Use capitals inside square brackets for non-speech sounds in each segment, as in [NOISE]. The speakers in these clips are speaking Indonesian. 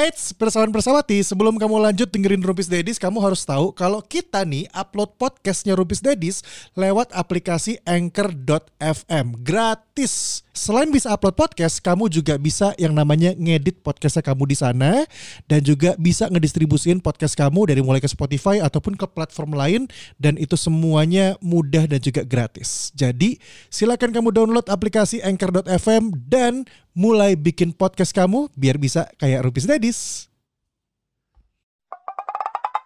Eits, persawan persawati, sebelum kamu lanjut dengerin Rumpis Dedis, kamu harus tahu kalau kita nih upload podcastnya Rumpis Dedis lewat aplikasi Anchor.fm gratis. Selain bisa upload podcast, kamu juga bisa yang namanya ngedit podcastnya kamu di sana dan juga bisa ngedistribusin podcast kamu dari mulai ke Spotify ataupun ke platform lain dan itu semuanya mudah dan juga gratis. Jadi silakan kamu download aplikasi Anchor.fm dan mulai bikin podcast kamu biar bisa kayak Rumpis Dedis.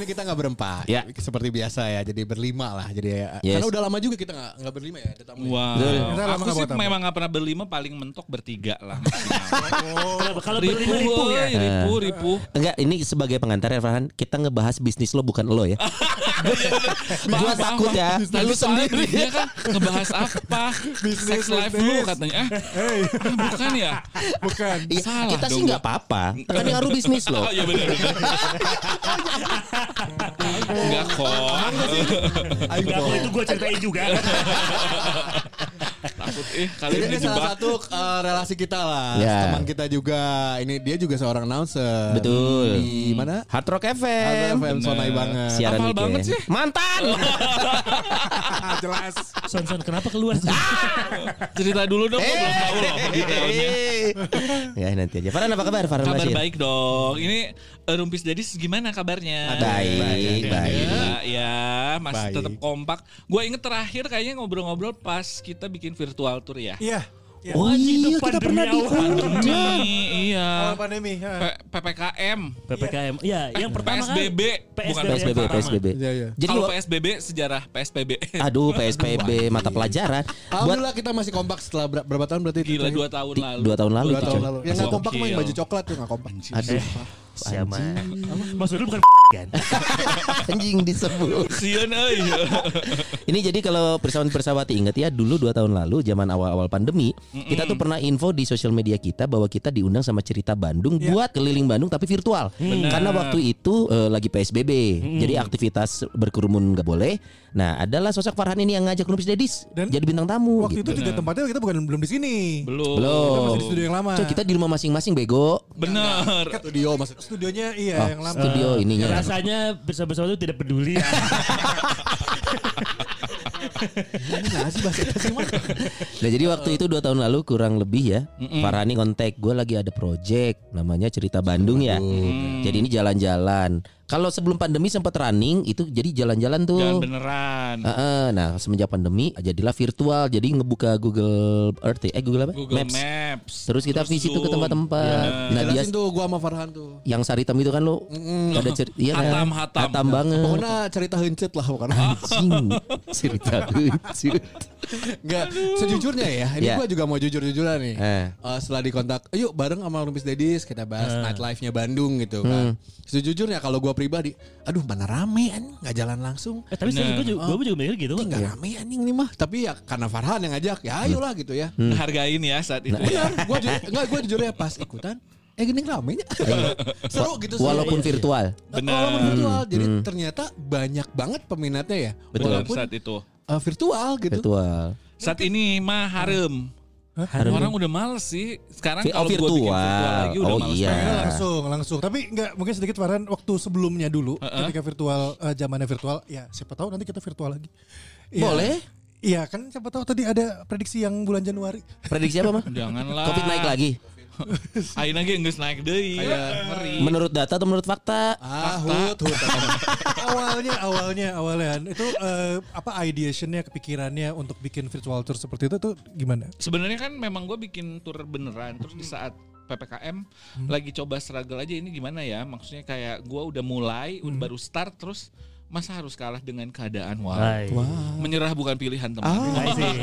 Ini kita nggak berempat, Ya. seperti biasa ya. Jadi berlima lah. Jadi ya, Yes. karena udah lama juga kita nggak nggak berlima ya. Ada tamu. Wah, Kita lama aku nggak sih memang gak pernah berlima, paling mentok bertiga lah. maksimal. [LAUGHS] Kalau berlima ribu ya. ribu, ribu. Enggak ini sebagai pengantar ya Farhan Kita ngebahas bisnis lo bukan lo ya [LAUGHS] Gua takut ya Lalu soalnya briefnya kan ngebahas apa? Sex life lu katanya. Eh, bukan ya? Bukan. Iya, Salah Kita sih nggak apa-apa Kan ngaruh bisnis lo Oh iya benar benar. [LAUGHS] Enggak kok. Enggak kalau itu gue ceritain juga. [LAUGHS] Takut eh kalian Ini salah satu uh, relasi kita lah. Ya. Teman kita juga. Ini dia juga seorang announcer. Betul. Di mana? Hard Rock FM FM Sonai banget. Siaran weekend. banget sih. Mantan [LAUGHS] Jelas. Son son kenapa keluar? Son? Cerita dulu dong, gua belum tahu loh detailnya. Ya nanti aja Farhan apa kabar Farhan Kabar baik dong. Ini eh, Rumpis Dedis gimana kabarnya? Baik, baik. Gila, ya, masih Baik. tetap kompak. Gue inget terakhir kayaknya ngobrol-ngobrol pas kita bikin virtual tour ya. Iya. Iya. Oh Anjing, itu iya kita pandemi pernah di awal. Pandemi, iya. Awal pandemi. P- PPKM, PPKM. Iya, yang pertama kan PSBB, bukan PSBB. PSBB. PSBB Iya, iya. Jadi Kalau PSBB sejarah PSBB. Aduh PSBB [LAUGHS] mata pelajaran Alhamdulillah kita masih kompak setelah ber- berapa tahun berarti? itu? Gila dua tahun lalu. dua tahun lalu Dua itu, tahun lalu. Yang nggak kompak Gokil. baju coklat tuh nggak kompak. Aduh Siapa? anjing. Maksud lu bukan [LAUGHS] kan? anjing disebut Sian euy. [LAUGHS] Ini jadi kalau persawan persawati ingat ya dulu dua tahun lalu zaman awal-awal pandemi kita tuh pernah info di sosial media kita bahwa kita diundang sama cerita Bandung buat keliling Bandung tapi virtual karena waktu itu eh, lagi PSBB jadi aktivitas berkerumun nggak boleh. Nah adalah sosok Farhan ini yang ngajak Rumpis Dedis Dan jadi bintang tamu. Waktu gitu. itu juga tempatnya kita bukan belum di sini. Belum. Kita masih di belum. studio yang lama. Coy, kita di rumah masing-masing bego. Bener. Studio maksud. Studionya iya Oh, yang lama. studio ininya. Rasanya bersama-sama itu tidak peduli. Nah jadi waktu itu dua tahun lalu kurang lebih ya Farhani kontak gue lagi ada project namanya cerita Bandung ya Jadi ini jalan-jalan Kalau sebelum pandemi sempat running itu jadi jalan-jalan tuh Jangan beneran. Heeh, Nah semenjak pandemi jadilah virtual Jadi ngebuka Google Earth ya. Eh Google apa? Google Maps. Terus kita visit tuh ke tempat-tempat Nah dia tuh gua sama Farhan tuh. yang Saritem itu kan lo Ada cerita iya kan? Hatam, hatam. banget Pokoknya cerita hencet lah bukan. [LAUGHS] Anjing Cerita lucu Enggak, sejujurnya ya, ini Ya. gua juga mau jujur-jujuran nih. Eh. Eh, setelah dikontak, yuk bareng sama Rumpis Dedis kita bahas Eh. nightlife-nya Bandung gitu Hmm. kan. Sejujurnya kalau gua pribadi, aduh mana rame an, nggak jalan langsung. Eh, tapi gue juga, gue juga mikir gitu kan. nggak rame anjing nih mah. Tapi ya karena Farhan yang ngajak, ya ayolah gitu ya. Hargain ya saat itu. ya. Benar, gua ju- enggak gua jujur ya pas ikutan Eh gini ramenya [LAUGHS] Seru gitu sih. Walaupun Iya. virtual Benar. Walaupun virtual Jadi ternyata banyak banget peminatnya ya Betul. Walaupun saat itu. eh, virtual gitu Virtual Saat ini mah harem. Harem. Orang udah males sih. Sekarang oh, kalau bikin virtual. virtual lagi udah Oh, males iya. langsung, langsung. Tapi enggak mungkin sedikit Farhan waktu sebelumnya dulu Heeh. ketika virtual eh, zamannya virtual, ya siapa tahu nanti kita virtual lagi. Iya. Boleh. Iya kan siapa tahu tadi ada prediksi yang bulan Januari. Prediksi apa mah? Janganlah. Covid naik lagi Ayo lagi nggak naik deh. Ngeri. Menurut data atau menurut fakta? Ah hut hut [LAUGHS] awalnya awalnya awalnya itu eh, apa ideationnya kepikirannya untuk bikin virtual tour seperti itu tuh gimana? Sebenarnya kan memang gue bikin tour beneran terus di saat PPKM lagi coba struggle aja ini gimana ya maksudnya kayak gue udah mulai udah baru start terus masa harus kalah dengan keadaan wow. Hai. Menyerah bukan pilihan teman. Sih.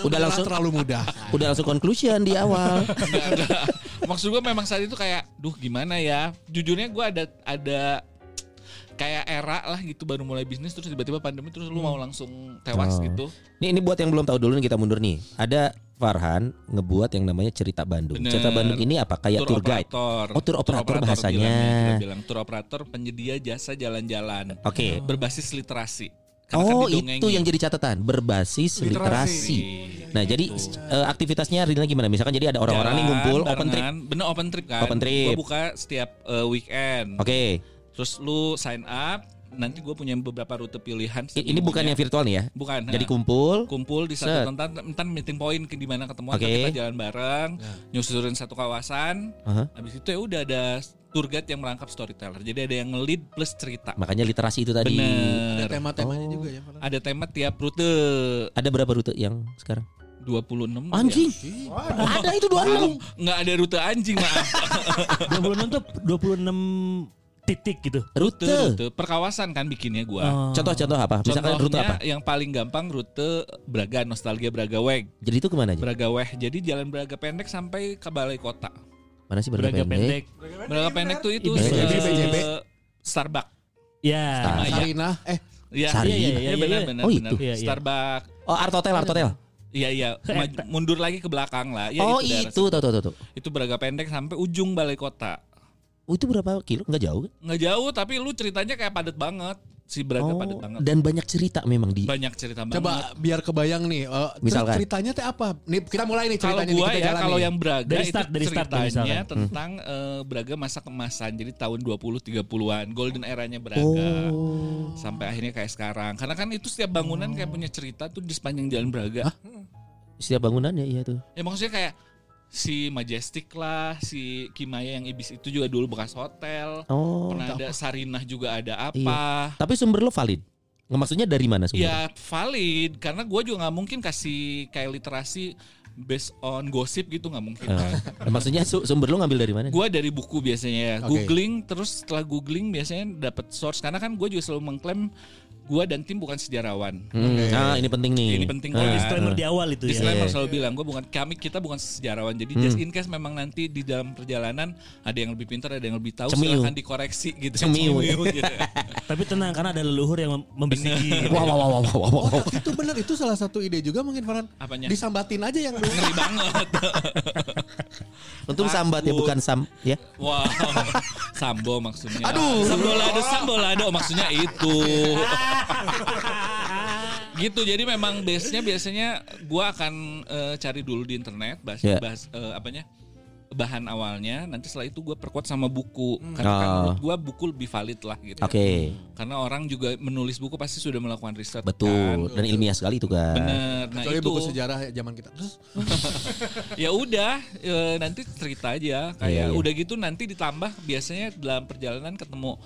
Udah langsung terlalu mudah. udah langsung conclusion di awal. [LAUGHS] Enggak, enggak. Maksud gue memang saat itu kayak, duh gimana ya? Jujurnya gue ada ada kayak era lah gitu baru mulai bisnis terus tiba-tiba pandemi terus lu mau langsung tewas Oh. gitu. Nih ini buat yang belum tahu dulu nih kita mundur nih. Ada Farhan ngebuat yang namanya Cerita Bandung. Bener. Cerita Bandung ini apa? Kayak tour, guide. operator. Oh, tour operator bahasanya. bilangnya, kita bilang tour operator penyedia jasa jalan-jalan. Oke. Berbasis literasi. Karena kan Oh didongengin. itu yang jadi catatan berbasis literasi. Nah jadi eh, aktivitasnya realnya gimana? Misalkan jadi ada orang-orang nih ngumpul open trip. barengan. Bener open trip kan. Open trip. Gua buka setiap eh, weekend. Oke. Terus lu sign up, nanti gue punya beberapa rute pilihan. Ini bukan yang virtual nih ya? Bukan. Jadi kumpul. kumpul di satu tempat, entar meeting point ke di mana ketemu Oke. kita jalan bareng, nyusurin satu kawasan. Aha. Habis itu ya udah ada tour guide yang merangkap storyteller. Jadi ada yang nge-lead plus cerita. Makanya literasi itu tadi. Bener. Ada tema-temanya juga ya. Farhan? Ada tema tiap rute Ada berapa rute yang sekarang? 26 Anjing. ya. Ada itu dua Kalau nggak ada rute anjing maaf. [LAUGHS] 26 tuh 26 titik gitu. rute, Rute. rute per kawasan kan bikinnya gua. Oh. Contoh-contoh apa? Misalkan rute Contohnya apa? yang paling gampang rute Braga Nostalgia Braga Weg. Jadi itu ke mana aja? Braga Weg. Jadi jalan Braga pendek sampai ke Balai Kota. Mana sih berapa Braga pendek. Braga pendek tuh itu BJB, se- BJB. Starbucks. Ya. Sama ya. Sarinah eh Iya, Sari. iya, iya, Iya, iya, iya, benar, iya. benar, Oh, benar. itu. Iya, iya. Starbucks. Oh Art Hotel, Art Hotel. Iya, iya. [LAUGHS] Mundur lagi ke belakang lah. Ya, oh itu, tahu tahu tahu. tahu. situ. Itu Braga pendek sampai ujung Balai Kota. Oh, itu berapa kilo? Enggak jauh kan? Nggak jauh, tapi lu ceritanya kayak padat banget. Si Braga Oh, padat banget. dan banyak cerita memang di. Banyak cerita banget. coba biar kebayang nih. eh, cer- Misalkan. ceritanya teh apa? Nih kita mulai nih Kalau ceritanya nih gua kita ya, jalan kalau nih. yang Braga Dari itu start, dari start nih ceritanya misalkan. tentang eh, Braga masa kemasan. Jadi tahun 20 30-an, golden eranya Braga. Oh. Sampai akhirnya kayak sekarang. Karena kan itu setiap bangunan kayak punya cerita tuh di sepanjang jalan Braga. Setiap bangunan ya iya tuh. Ya maksudnya kayak si Majestic lah, si Kimaya yang Ibis itu juga dulu bekas hotel. Oh. Pernah ada Sarinah juga ada apa. Tapi sumber lo valid. Nggak, Maksudnya dari mana sumber? Ya valid karena gue juga nggak mungkin kasih kayak literasi based on gosip gitu nggak mungkin. Eh, [LAUGHS] maksudnya su- sumber lo ngambil dari mana? Gue dari buku biasanya ya, Oke. googling terus setelah googling biasanya dapat source karena kan gue juga selalu mengklaim gue dan tim bukan sejarawan. Hmm, Nah, ini penting nih. Ini penting Ah, banget. Disclaimer di awal itu ya. Disclaimer Iya. selalu bilang gue bukan kami kita bukan sejarawan jadi just in case memang nanti di dalam perjalanan ada yang lebih pintar ada yang lebih tahu Cemiu. silahkan dikoreksi gitu Cemiu. gitu. [LAUGHS] Tapi tenang karena ada leluhur yang mem- membisiki. Wow, wow, wow, wow, wow, wow. Oh, itu benar itu salah satu ide juga mungkin Farhan. Apanya? Disambatin aja yang dulu. ngeri banget [LAUGHS] Untung sambat ya bukan sam ya. wow sambo maksudnya aduh sambolado sambolado maksudnya itu [LAUGHS] gitu jadi memang base nya biasanya gua akan eh, cari dulu di internet bahas Ya. bahas eh, apanya bahan awalnya nanti setelah itu gue perkuat sama buku karena kan Oh. menurut gue buku lebih valid lah gitu Oke, karena orang juga menulis buku pasti sudah melakukan riset betul. kan. Dan ilmiah sekali itu kan. bener nah Kecuali itu buku sejarah zaman kita. Terus [LAUGHS] ya udah eh, nanti cerita aja kayak Iya, iya. udah gitu nanti ditambah biasanya dalam perjalanan ketemu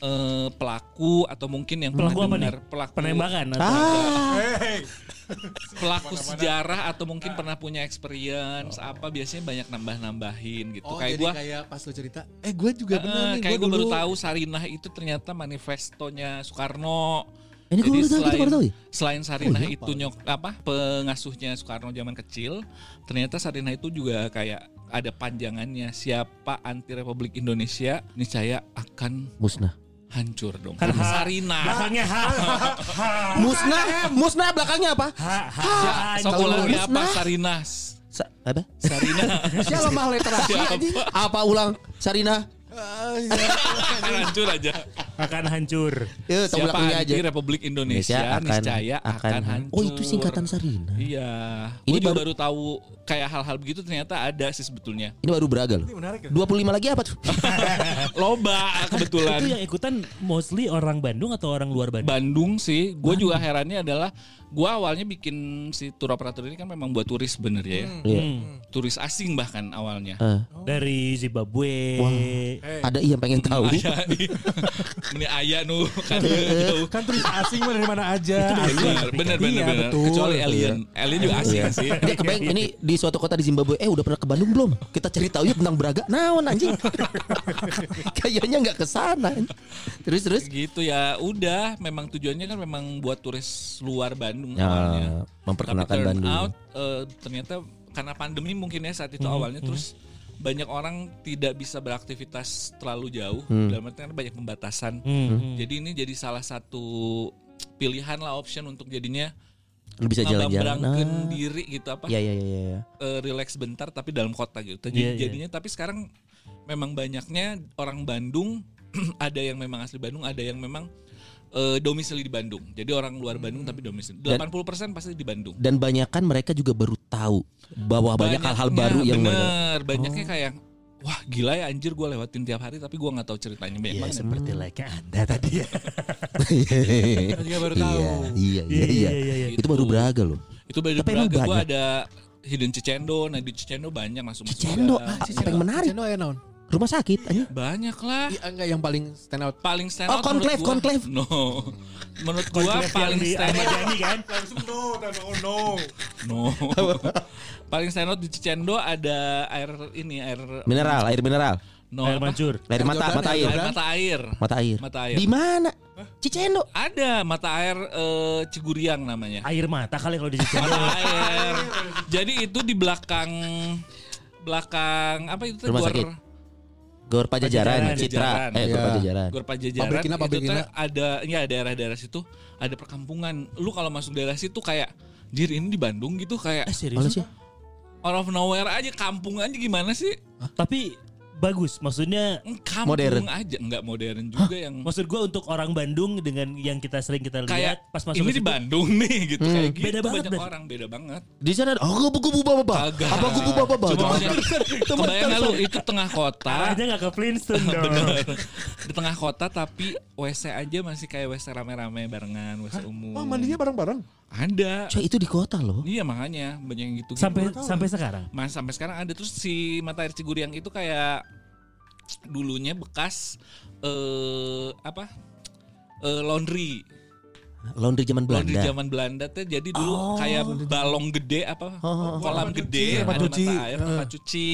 eh, pelaku atau mungkin yang Pelaku pernah apa nih? dengar pelaku Penembakan atau Ah, pelaku sejarah atau mungkin pernah punya experience apa biasanya banyak nambah-nambahin gitu oh kayak jadi gua kayak pas lu cerita, eh gue juga eh, bener nih. kayak Gue gue baru tahu Sarinah itu ternyata manifestonya Soekarno ini gue baru tahu, ya. selain Sarinah iya, itu nyok apa pengasuhnya Soekarno zaman kecil, ternyata Sarinah itu juga kayak ada panjangannya siapa anti Republik Indonesia niscaya akan Musnah. Hancur dong. Kan ha- Sarinah. belakangnya ha. Musnah, musnah belakangnya apa? Ha, ha, Sekolahnya apa Musnah. Sarinah? Sa- apa? Sarinah. Siapa lemah literasi anjing. Apa ulang? Sarina? hancur aja. akan hancur. Tahu Siapa anti aja. Republik Indonesia, Indonesia akan- niscaya akan, akan- hancur. Oh, itu singkatan Sarina. Iya. Ini baru- baru tahu kayak hal-hal begitu ternyata ada sih sebetulnya. Ini baru Braga loh. 25 lagi apa tuh? [LAUGHS] Loba kebetulan. Itu yang ikutan mostly orang Bandung atau orang luar Bandung? Bandung sih, gue juga herannya adalah gue awalnya bikin si tour operator ini kan memang buat turis bener ya, Iya. Hmm. turis asing bahkan awalnya. Ah. Dari Zimbabwe, Ada iya yang pengen tahu. [LAUGHS] Ini ayah nu kan [LAUGHS] jauh. Kan turis asing mah dari mana aja. Bener, bener, bener, Iya. Kecuali alien. Alien juga asing sih. Kebayang ini di suatu kota di Zimbabwe. Eh udah pernah ke Bandung belum? Kita cerita yuk tentang Braga. Naon anjing. [LAUGHS] Kayaknya nggak ke sana. Terus terus. gitu ya udah memang tujuannya kan memang buat turis luar Bandung Ya, awalnya. memperkenalkan Tapi turn Bandung. out eh, ternyata karena pandemi mungkin ya saat itu awalnya terus banyak orang tidak bisa beraktivitas terlalu jauh dalam artian banyak pembatasan. Hmm. Jadi ini jadi salah satu pilihan lah option untuk jadinya Lu bisa jalan-jalan. ngeberangkeun Ah. diri gitu apa Iya iya iya. iya. eh, relax bentar tapi dalam kota gitu. Jadi iya. jadinya tapi sekarang memang banyaknya orang Bandung [CLEARS THROAT] ada yang memang asli Bandung, ada yang memang eh, domisili di Bandung. Jadi orang luar Bandung tapi domisili. 80% pasti di Bandung. Dan banyak kan mereka juga baru tahu bahwa banyak hal-hal baru yang bener, banyaknya kayak wah gila ya anjir gue lewatin tiap hari tapi gue nggak tahu ceritanya banyak Ya banget. seperti like Anda tadi ya. [LAUGHS] Dia baru tahu. Iya iya iya. iya, iya. Itu baru Braga loh. Itu baju Tapi Braga gue ada Hidden Cicendo, nah di Cicendo banyak masuk masuk. Cicendo ah, apa yang menarik? Cicendo aya naon? Rumah sakit anjing. Banyak lah. Iya enggak yang paling stand out. Paling stand Oh, out menurut conclave, conclave. No. Menurut gua paling stand out Yani kan. no, no, no. No. [LAUGHS] paling stand out di Cicendo ada air ini air Mineral, air mineral. no, Air mancur. Air mata, mata Air mata air. Mata air. Mata air. Di mana? Cicendo. Ada mata air eh, Ciguriang namanya. Air mata kali kalau di situ. Mata air. Jadi itu di belakang belakang apa itu tuh, Rumah sakit. Gor Pajajaran, Pajajaran. Citra, Pajajaran. eh Gor Iya. Pajajaran. Gor Pajajaran Pabrikina, itu pabrikina. tuh ada ya daerah-daerah situ ada perkampungan. Lu kalau masuk daerah situ kayak jir ini di Bandung gitu kayak Eh serius? out of nowhere aja kampung aja gimana sih? Tapi bagus. Maksudnya Kampung Modern. aja nggak modern juga yang maksud gue untuk orang Bandung dengan yang kita sering kita lihat kayak pas masuk ini di Bandung nih gitu kayak gitu Beda banget banyak berarti. orang beda banget. Di sana ada oh kubu bapak Kagak. Apa kubu bapak Cuma maksudnya, kebayang nggak lu itu tengah kota Arahnya nggak ke Flintstone [LAUGHS] dong. Bener. di tengah kota tapi WC aja masih kayak WC rame-rame barengan WC umum. Oh, mandinya bareng-bareng. Ada. Coy itu di kota loh. Iya makanya banyak yang gitu. sampai sampai sekarang. Mas sampai sekarang ada terus si mata air Ciguriang itu kayak dulunya bekas eh apa? Eh, laundry. Laundry zaman Laundry Belanda. zaman Belanda tuh jadi dulu kayak balong gede apa kolam gede tempat ada cuci. mata air tempat cuci.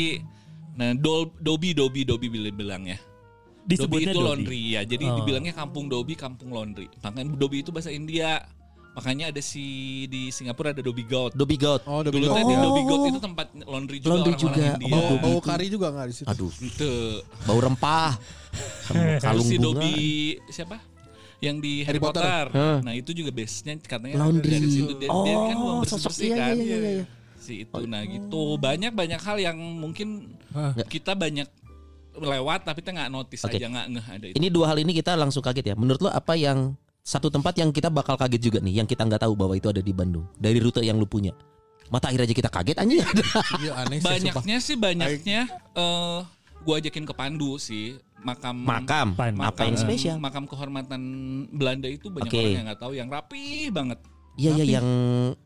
Nah, dol, dobi dobi dobi bilang bilangnya. Dobi Disebutnya itu Dobi. laundry ya. Jadi Oh. dibilangnya kampung Dobi, kampung laundry. Makanya Dobi itu bahasa India. Makanya ada si di Singapura ada Dobi Goat. Dobi Goat. Oh, udah Dulu begitu. teh di Dobi Goat itu tempat laundry juga Laundry orang-orang juga. India. Oh, Bau kari juga enggak di situ? Aduh, Itu. bau rempah. [LAUGHS] Kalung si. Dobi siapa? Yang di Harry, Harry Potter. Potter. Hah. Nah, itu juga base-nya katanya Laundry. dari situ dia, dia kan Oh, bersih bersih iya, kan. iya, iya, iya. Si itu nah gitu. Banyak banyak hal yang mungkin Hah. kita banyak lewat tapi kita nggak notice Oke. aja nggak ngeh ada itu. Ini dua hal ini kita langsung kaget ya. Menurut lo apa yang satu tempat yang kita bakal kaget juga nih, yang kita nggak tahu bahwa itu ada di Bandung dari rute yang lu punya. Mata air aja kita kaget anjing. [LAUGHS] Iya aneh sih. sumpah. banyaknya sih banyaknya eh gua ajakin ke Pandu sih makam Makam. Pan. Apa yang spesial? makam kehormatan Belanda itu banyak Oke. orang yang nggak tahu yang rapi banget Iya iya yang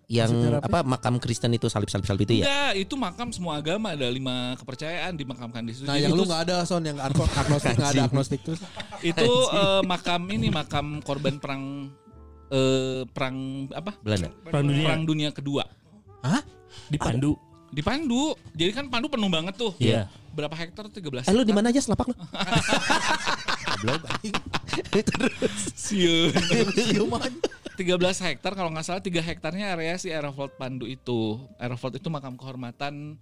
yang Maksudnya rapi? apa makam Kristen itu salib-salib salib itu ya. enggak itu makam semua agama ada lima kepercayaan dimakamkan di situ Nah, Jadi yang lu itu- nggak ada son yang agno- [LAUGHS] agnostik nggak ada agnostik tuh. itu eh, makam ini makam korban perang eh, perang apa Belanda. Perang dunia perang dunia kedua Hah? di Pandu. di Pandu jadi kan Pandu penuh banget tuh Iya. berapa hektar 13 Eh lu di mana aja selapak lu? [LAUGHS] Goblok anjing. Siun. [LAUGHS] Aja. 13 hektar kalau nggak salah 3 hektarnya area si Aerofold Pandu itu. Aerofold itu makam kehormatan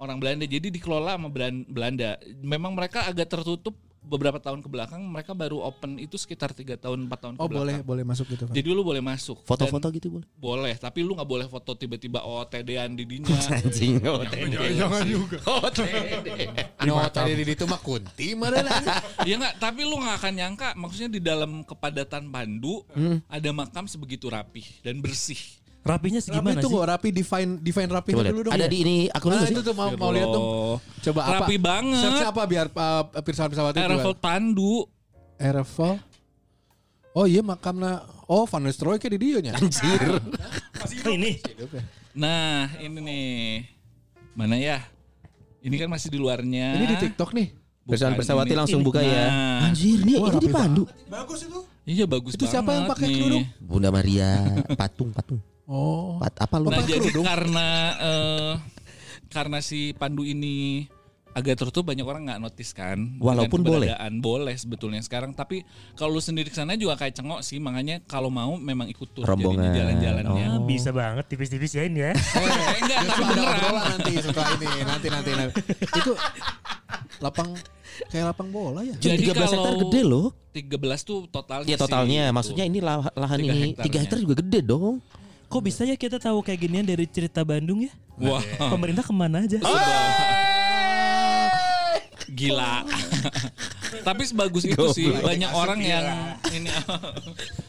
orang Belanda. Jadi dikelola sama Belan- Belanda. Memang mereka agak tertutup beberapa tahun ke belakang. Mereka baru open itu sekitar 3 tahun 4 tahun ke Oh boleh belakang. boleh masuk gitu. Pak. Jadi lu boleh masuk. Foto-foto gitu boleh. boleh, tapi lu nggak boleh foto tiba-tiba OTD-an di dinya. [LAUGHS] Anjing. Jangan juga. No, [LAUGHS] tadi di itu mah kunti mana [LAUGHS] Iya nggak, tapi lu nggak akan nyangka maksudnya di dalam kepadatan Pandu Hmm. ada makam sebegitu rapih dan bersih. Rapinya Rapi segimana itu sih? nggak rapi define define rapi dulu dong. Ada di ini akun lu Nah, itu tuh mau, mau lihat dong. Coba apa? Rapi banget. Search apa biar uh, pirsawan pesawat itu. Aerofold Pandu. Aerofold. Oh iya makamna Oh Van Nistelrooy kayak di dia nya. [LAUGHS] Anjir. Oh, ini. Nah, ini nih. Mana ya? Ini kan masih di luarnya. Ini di TikTok nih. Bukan Persawati ini. langsung buka ya. Nah. Anjir, nih ini di Pandu. Bagus itu. Iya bagus Itu siapa yang pakai nih. kerudung? Bunda Maria, patung, patung. Oh. Pat, apa lu? Nah Pakai jadi kerudung. karena eh, karena si Pandu ini agak tertutup banyak orang nggak notice kan. Walaupun boleh. boleh sebetulnya sekarang. Tapi kalau lu sendiri ke sana juga kayak cengok sih. Makanya kalau mau memang ikut tur Rombongan. jalan-jalannya. Ah, bisa banget tipis-tipis ya ini ya. Eh, [LAUGHS] enggak, tapi Ada obrolan nanti setelah ini. Nanti nanti nanti. Itu lapang kayak lapang bola ya. Jadi 13 hektar kalau gede loh. 13 tuh totalnya Iya totalnya, sih, gitu. maksudnya ini lah- lahan Tiga ini hektarnya. 3 hektar juga gede dong. Kok bisa ya kita tahu kayak ginian dari cerita Bandung ya? Wah, Pemerintah ke mana aja? Gila. [LAUGHS] Tapi sebagus itu sih [LAUGHS] banyak orang yang ini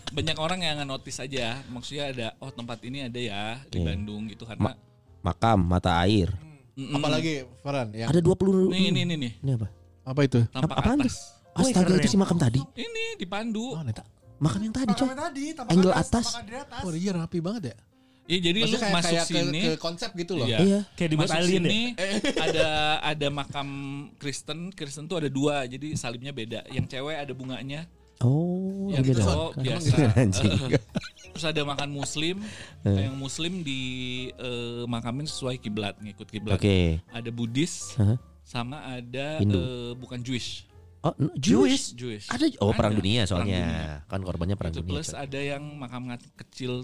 banyak orang yang nggak notice aja. Maksudnya ada oh tempat ini ada ya di Iya. Bandung gitu karena Makam, mata air. Mm-mm. Apalagi Farhan yang Ada 20 Nih ini ini nih Ini apa? apa itu? tampak apaan tuh? atas. Astaga keren. itu si makam tadi. Ini di Pandu. Oh. Makam yang tadi, coy. Tadi, Angle atas, atas. Oh, iya rapi banget ya. Iya jadi lu Maksudnya kayak, masuk kayak ke, sini ke konsep gitu loh. Iya. Iya. Kayak dibuat Masuk alien sini ya? [LAUGHS] ada ada makam Kristen. Kristen tuh ada dua, jadi salibnya beda. Yang cewek ada bunganya, Oh, yang beda. cowok biasa. Anjing. [LAUGHS] Terus ada makan Muslim, Eh. yang Muslim di eh, makamin sesuai kiblat, ngikut kiblat. Oke. Ada Buddhis, sama ada Hindu. eh, bukan Jewish, Oh, Jewish. Jewish. Ada oh perang Ada. dunia Perang soalnya. dunia. Kan korbannya perang Itu dunia. plus ada yang makam kecil,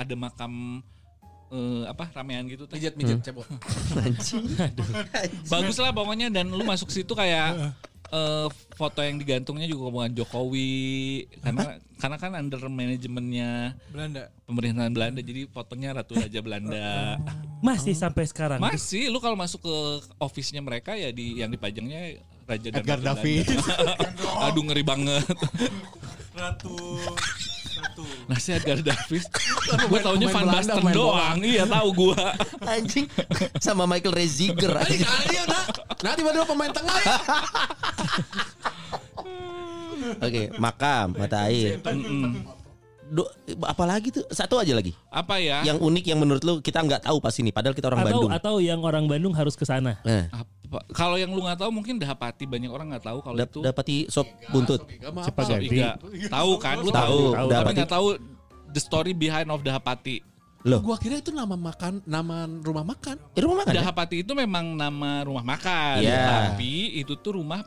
ada makam eh, apa ramean gitu. teh. Mijit mijit cebok. [LAUGHS] Anjing. Bagus lah pokoknya dan lu masuk situ kayak eh, foto yang digantungnya juga hubungan Jokowi karena karena kan under manajemennya Belanda. pemerintahan Belanda jadi fotonya Ratu Raja Belanda. [LAUGHS] Masih sampai sekarang. Masih lu kalau masuk ke office-nya mereka ya di yang dipajangnya Raja dan Edgar Ratu David. Belanda. [LAUGHS] Aduh ngeri banget. Ratu. Nah si Edgar David Gue taunya Van Basten doang Iya tahu gue Anjing. Sama Michael Reziger. anjing. Iya, nah. Nah, tiba-tiba pemain tengah ya. Oke, makam, mata air. Do, apalagi tuh? Satu aja lagi. Apa ya Yang unik yang menurut lu kita nggak tahu pas ini padahal kita orang atau Bandung. atau yang orang Bandung harus ke sana. Apa- Kalau yang lu nggak tahu mungkin Dahapati Banyak orang nggak tahu kalau dap- itu dapati sop buntut. Cepat ganti. Iga Tahu kan Lu Tahu, tahu tahu. Tapi Dapati. nggak tahu The story behind of Dahapati Loh, Gua kira itu nama makan, nama rumah makan. eh, rumah makan. ya? Dahapati itu memang nama rumah makan Iya. Tapi itu tuh rumah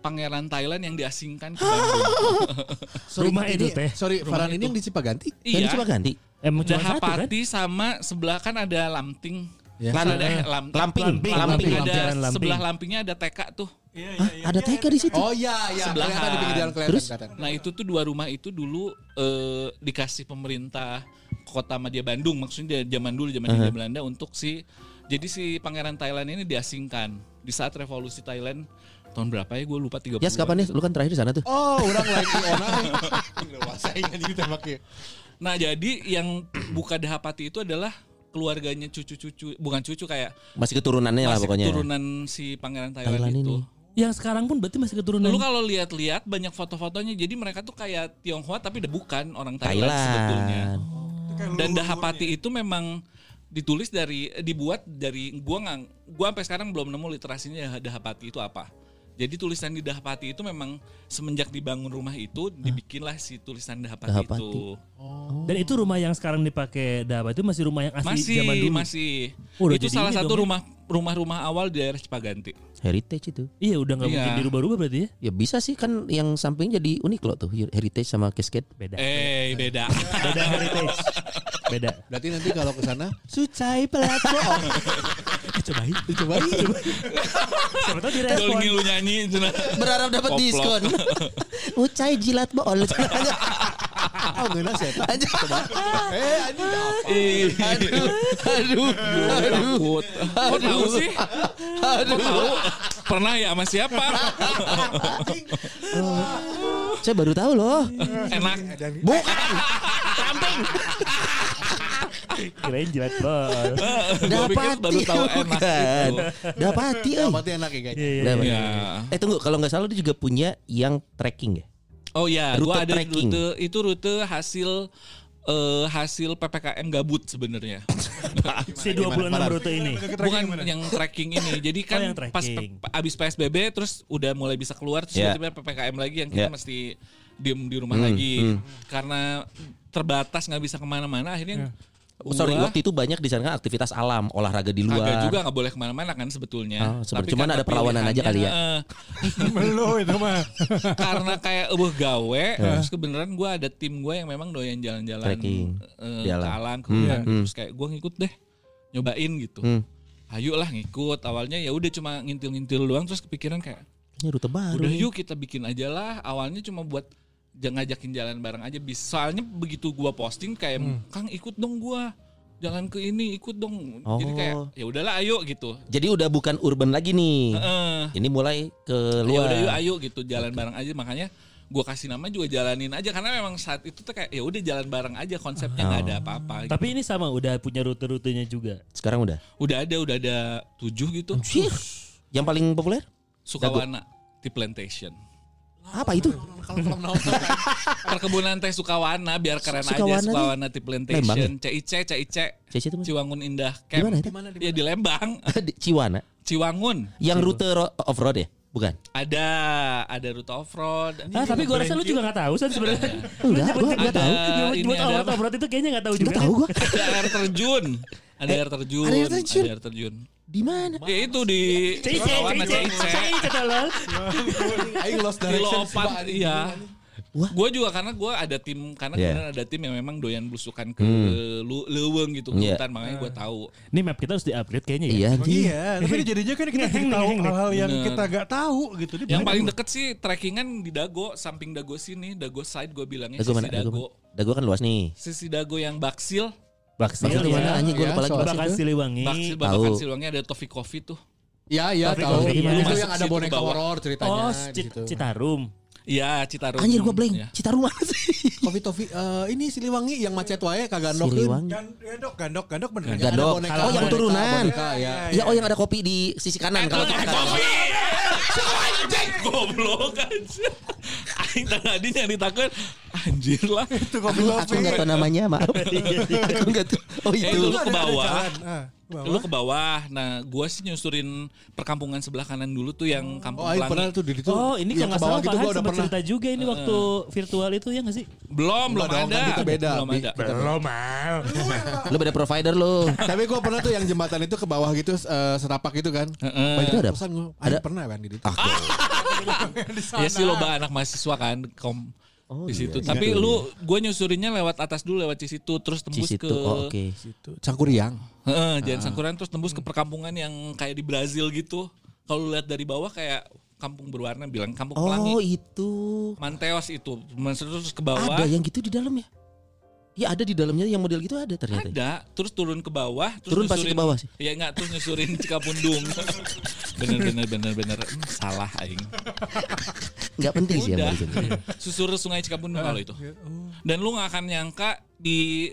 Pangeran Thailand yang diasingkan ke Bandung [LAUGHS] Rumah itu, ini, teh. Sorry, Rumah Farhan ini itu. yang di Cipaganti. Yang Iya coba ganti. Emang cuma satu kan? Sama sebelah kan ada Lamting Ya. Lan- Ada eh, Lam- Lamping, Lamping, lamping. Lamping. ada Lamping. sebelah Lampingnya ada TK tuh Iya, Hah, ada TK di situ. Oh iya, iya. Kelihatan di pinggir jalan kelihatan. Terus? kelihatan. Nah itu tuh dua rumah itu dulu eh, dikasih pemerintah kota Madia Bandung maksudnya zaman dulu zaman Hindia Belanda untuk si jadi si pangeran Thailand ini diasingkan di saat revolusi Thailand tahun berapa ya gue lupa 30 Ya, kapan ya? Lu kan terakhir di sana tuh. Oh, orang lagi gitu tembaknya. Nah jadi yang buka Dahapati itu adalah keluarganya cucu-cucu bukan cucu kayak Masih keturunannya lah masih pokoknya. keturunan si pangeran Thailand, Thailand itu. ini. Yang sekarang pun berarti masih keturunan. Lu kalau lihat-lihat banyak foto-fotonya jadi mereka tuh kayak Tionghoa tapi udah bukan orang Thailand, Thailand. sebetulnya. Kayak Dan Dahapati ya. itu memang ditulis dari dibuat dari gua nggak gua sampai sekarang belum nemu literasinya Dahapati itu apa. Jadi tulisan di Dahapati itu memang semenjak dibangun rumah itu dibikinlah si tulisan Dahapati, Dahapati. itu. Dan itu rumah yang sekarang dipakai Daba itu masih rumah yang asli Masih zaman dulu. masih. Oh, itu salah satu dong ya? rumah rumah-rumah awal di daerah Cipaganti. Heritage itu. Iya udah nggak Iya. mungkin dirubah-rubah berarti ya. Ya bisa sih kan yang samping jadi unik loh tuh Heritage sama Cascade. Beda. Eh, beda. Beda heritage. Beda. Berarti nanti kalau ke sana, sucai platform. [LAUGHS] Cobain. [LAUGHS] Cobain. Siapa tahu direspon. ngilu nyanyi. Berharap dapat diskon. [LAUGHS] Ucai jilat bol. Oh, enggak nasi ya. Aja. Eh, anjing apa? Aduh, aduh, aduh. tahu sih? Kok tahu? Pernah ya sama siapa? [LAUGHS] Saya baru tahu loh. Enak. Bukan. Kirain jilat bol. Gua pikir baru tahu enak gitu. Dapati. Dapatnya enak ya, guys. Iya, iya. Iya. Eh tunggu, kalau nggak salah dia juga punya yang trekking ya. Oh ya, Rute gua ada trekking. rute itu rute hasil eh, hasil PPKM gabut sebenarnya. [LAUGHS] Si 26 rute ini. Bukan yang tracking ini. [LAUGHS] Jadi kan Oh, yang pas abis PSBB terus udah mulai bisa keluar terus Ya. tiba-tiba PPKM lagi yang kita Ya. mesti diem di rumah Hmm, lagi hmm. karena terbatas nggak bisa ke mana-mana akhirnya Oh, Sorry, gua waktu itu banyak di sana kan aktivitas alam, olahraga di luar. kagak juga nggak boleh ke mana-mana kan sebetulnya. Oh, Tapi cuman karena ada perlawanan aja kali ya. Belum [LAUGHS] itu mah. [LAUGHS] karena kayak eueuh gawe terus kebenaran gue ada tim gue yang memang doyan jalan-jalan Trekking di ke alam. ke Hmm, hmm. terus kayak gue ngikut deh nyobain gitu Hmm. ayo lah ngikut awalnya ya udah cuma ngintil-ngintil doang terus kepikiran kayak Ini rute baru. udah yuk kita bikin aja lah awalnya cuma buat jangan ngajakin jalan bareng aja bis soalnya begitu gua posting kayak kang ikut dong gua jalan ke ini ikut dong jadi kayak Oh. ya udahlah ayo gitu Jadi udah bukan urban lagi nih. Heeh. Ini mulai ke ya luar. udah yuk ayo gitu jalan bareng aja makanya gua kasih nama juga jalanin aja karena memang saat itu tuh kayak ya udah jalan bareng aja konsepnya nggak ada apa-apa gitu. Tapi ini sama udah punya rute-rutenya juga. Sekarang udah. udah ada udah ada tujuh gitu Anjir. Yang paling populer? Sukawana Tea Plantation Apa itu? perkebunan teh Sukawana biar keren Sukawana aja? Sukawana Tea Plantation CIC CIC Cici itu? Ciwangun Indah Di mana Camp itu? ya di Lembang [LAUGHS] Di Ciwana. Ciwangun Yang rute off road ya? Bukan. ada ada rute off road Ah, tapi gua rasa lu juga gak tahu San sebenarnya. Enggak, gua enggak tahu. Apa? off itu kayaknya gak tahu juga. Enggak tahu gua. ada air terjun ada air terjun ada air terjun? Di mana? ya itu di Cice, cice, CIC cice, tolol. Aing lost di direction Lopat iya Wah. Gue juga karena gue ada tim karena Yeah. kebetulan ada tim yang memang doyan belusukan ke lu, leweng gitu Yeah. hutan makanya gue tahu. Ini map kita harus di-upgrade kayaknya ya. Iya, anjing. Iya, tapi ini jadinya kan kita tahu hal-hal yang Bener. kita gak tahu gitu. Ini Yang paling deket sih trekkingan di Dago, samping Dago sini, Dago side gue bilangnya Dago sisi mana? Dago. Dago kan luas nih. Sisi Dago yang Baksil, Baksil Baksil di mana? ya. Anjing gua Iya, lupa lagi. Bakal Siliwangi. Baksil Tahu. Babakan Silwangi ada Toffee Coffee tuh. Iya iya Tapi tahu. mana? Itu Masuk yang ada boneka horor ceritanya Oh. Citarum. Iya, Citarum. Anjir gua blank. Ya. Citarum mana sih? Kopi Tofi eh, ini Siliwangi yang macet wae kagak ndokeun. Siliwangi. Gan- Gandok, gandok, gandok bener. Kan? Gandok. boneka- Oh, yang turunan. boneka, ya. Ya, oh yang ada kopi di sisi kanan kalau kita Goblok anjir. Aing tadi nyari takut anjir lah. Itu kopi Aku, kopi. aku nggak tahu namanya, maaf. aku nggak tahu. Oh Eh, itu. dulu Ada- ke ada bawah. Ah, bawah. Lu ke bawah. Nah, gua sih nyusurin perkampungan sebelah kanan dulu tuh yang Kampung Oh, Pelangi. pernah tuh di situ. Oh, ini kalau nggak salah gitu Farhan gua sempat pernah. cerita juga ini waktu virtual itu ya nggak sih? Belum, belum dong, ada. kan kita beda, Belum ada. Belum mal. Lu beda provider lu. [LAUGHS] Tapi gue pernah tuh yang jembatan itu ke bawah gitu eh, setapak gitu kan. Heeh. Banyak ada- kosan gue. ada- Ada pernah kan di situ. Ah, [LAUGHS] Ya sih loba anak mahasiswa kan kom Oh, di iya, situ. iya. Tapi lu gue nyusurinnya lewat atas dulu lewat Cisitu terus tembus Cisitu. ke Oh, oke. Cangkuriang. Heeh, Jalan Sangkuran terus tembus ke perkampungan yang kayak di Brazil gitu. Kalau lu lihat dari bawah kayak kampung berwarna bilang kampung Oh, pelangi. itu. Manteos itu. Terus ke bawah. Ada yang gitu di dalam ya? Ya ada di dalamnya yang model gitu ada ternyata. Ada, terus turun ke bawah, terus Turun pasti ke bawah sih. Iya enggak, terus nyusurin Cikapundung. [LAUGHS] bener bener bener bener Hmm, salah aing. [LAUGHS] Enggak penting sih yang. [LAUGHS] Susur sungai Cikapundung kalau itu. Dan lu nggak akan nyangka di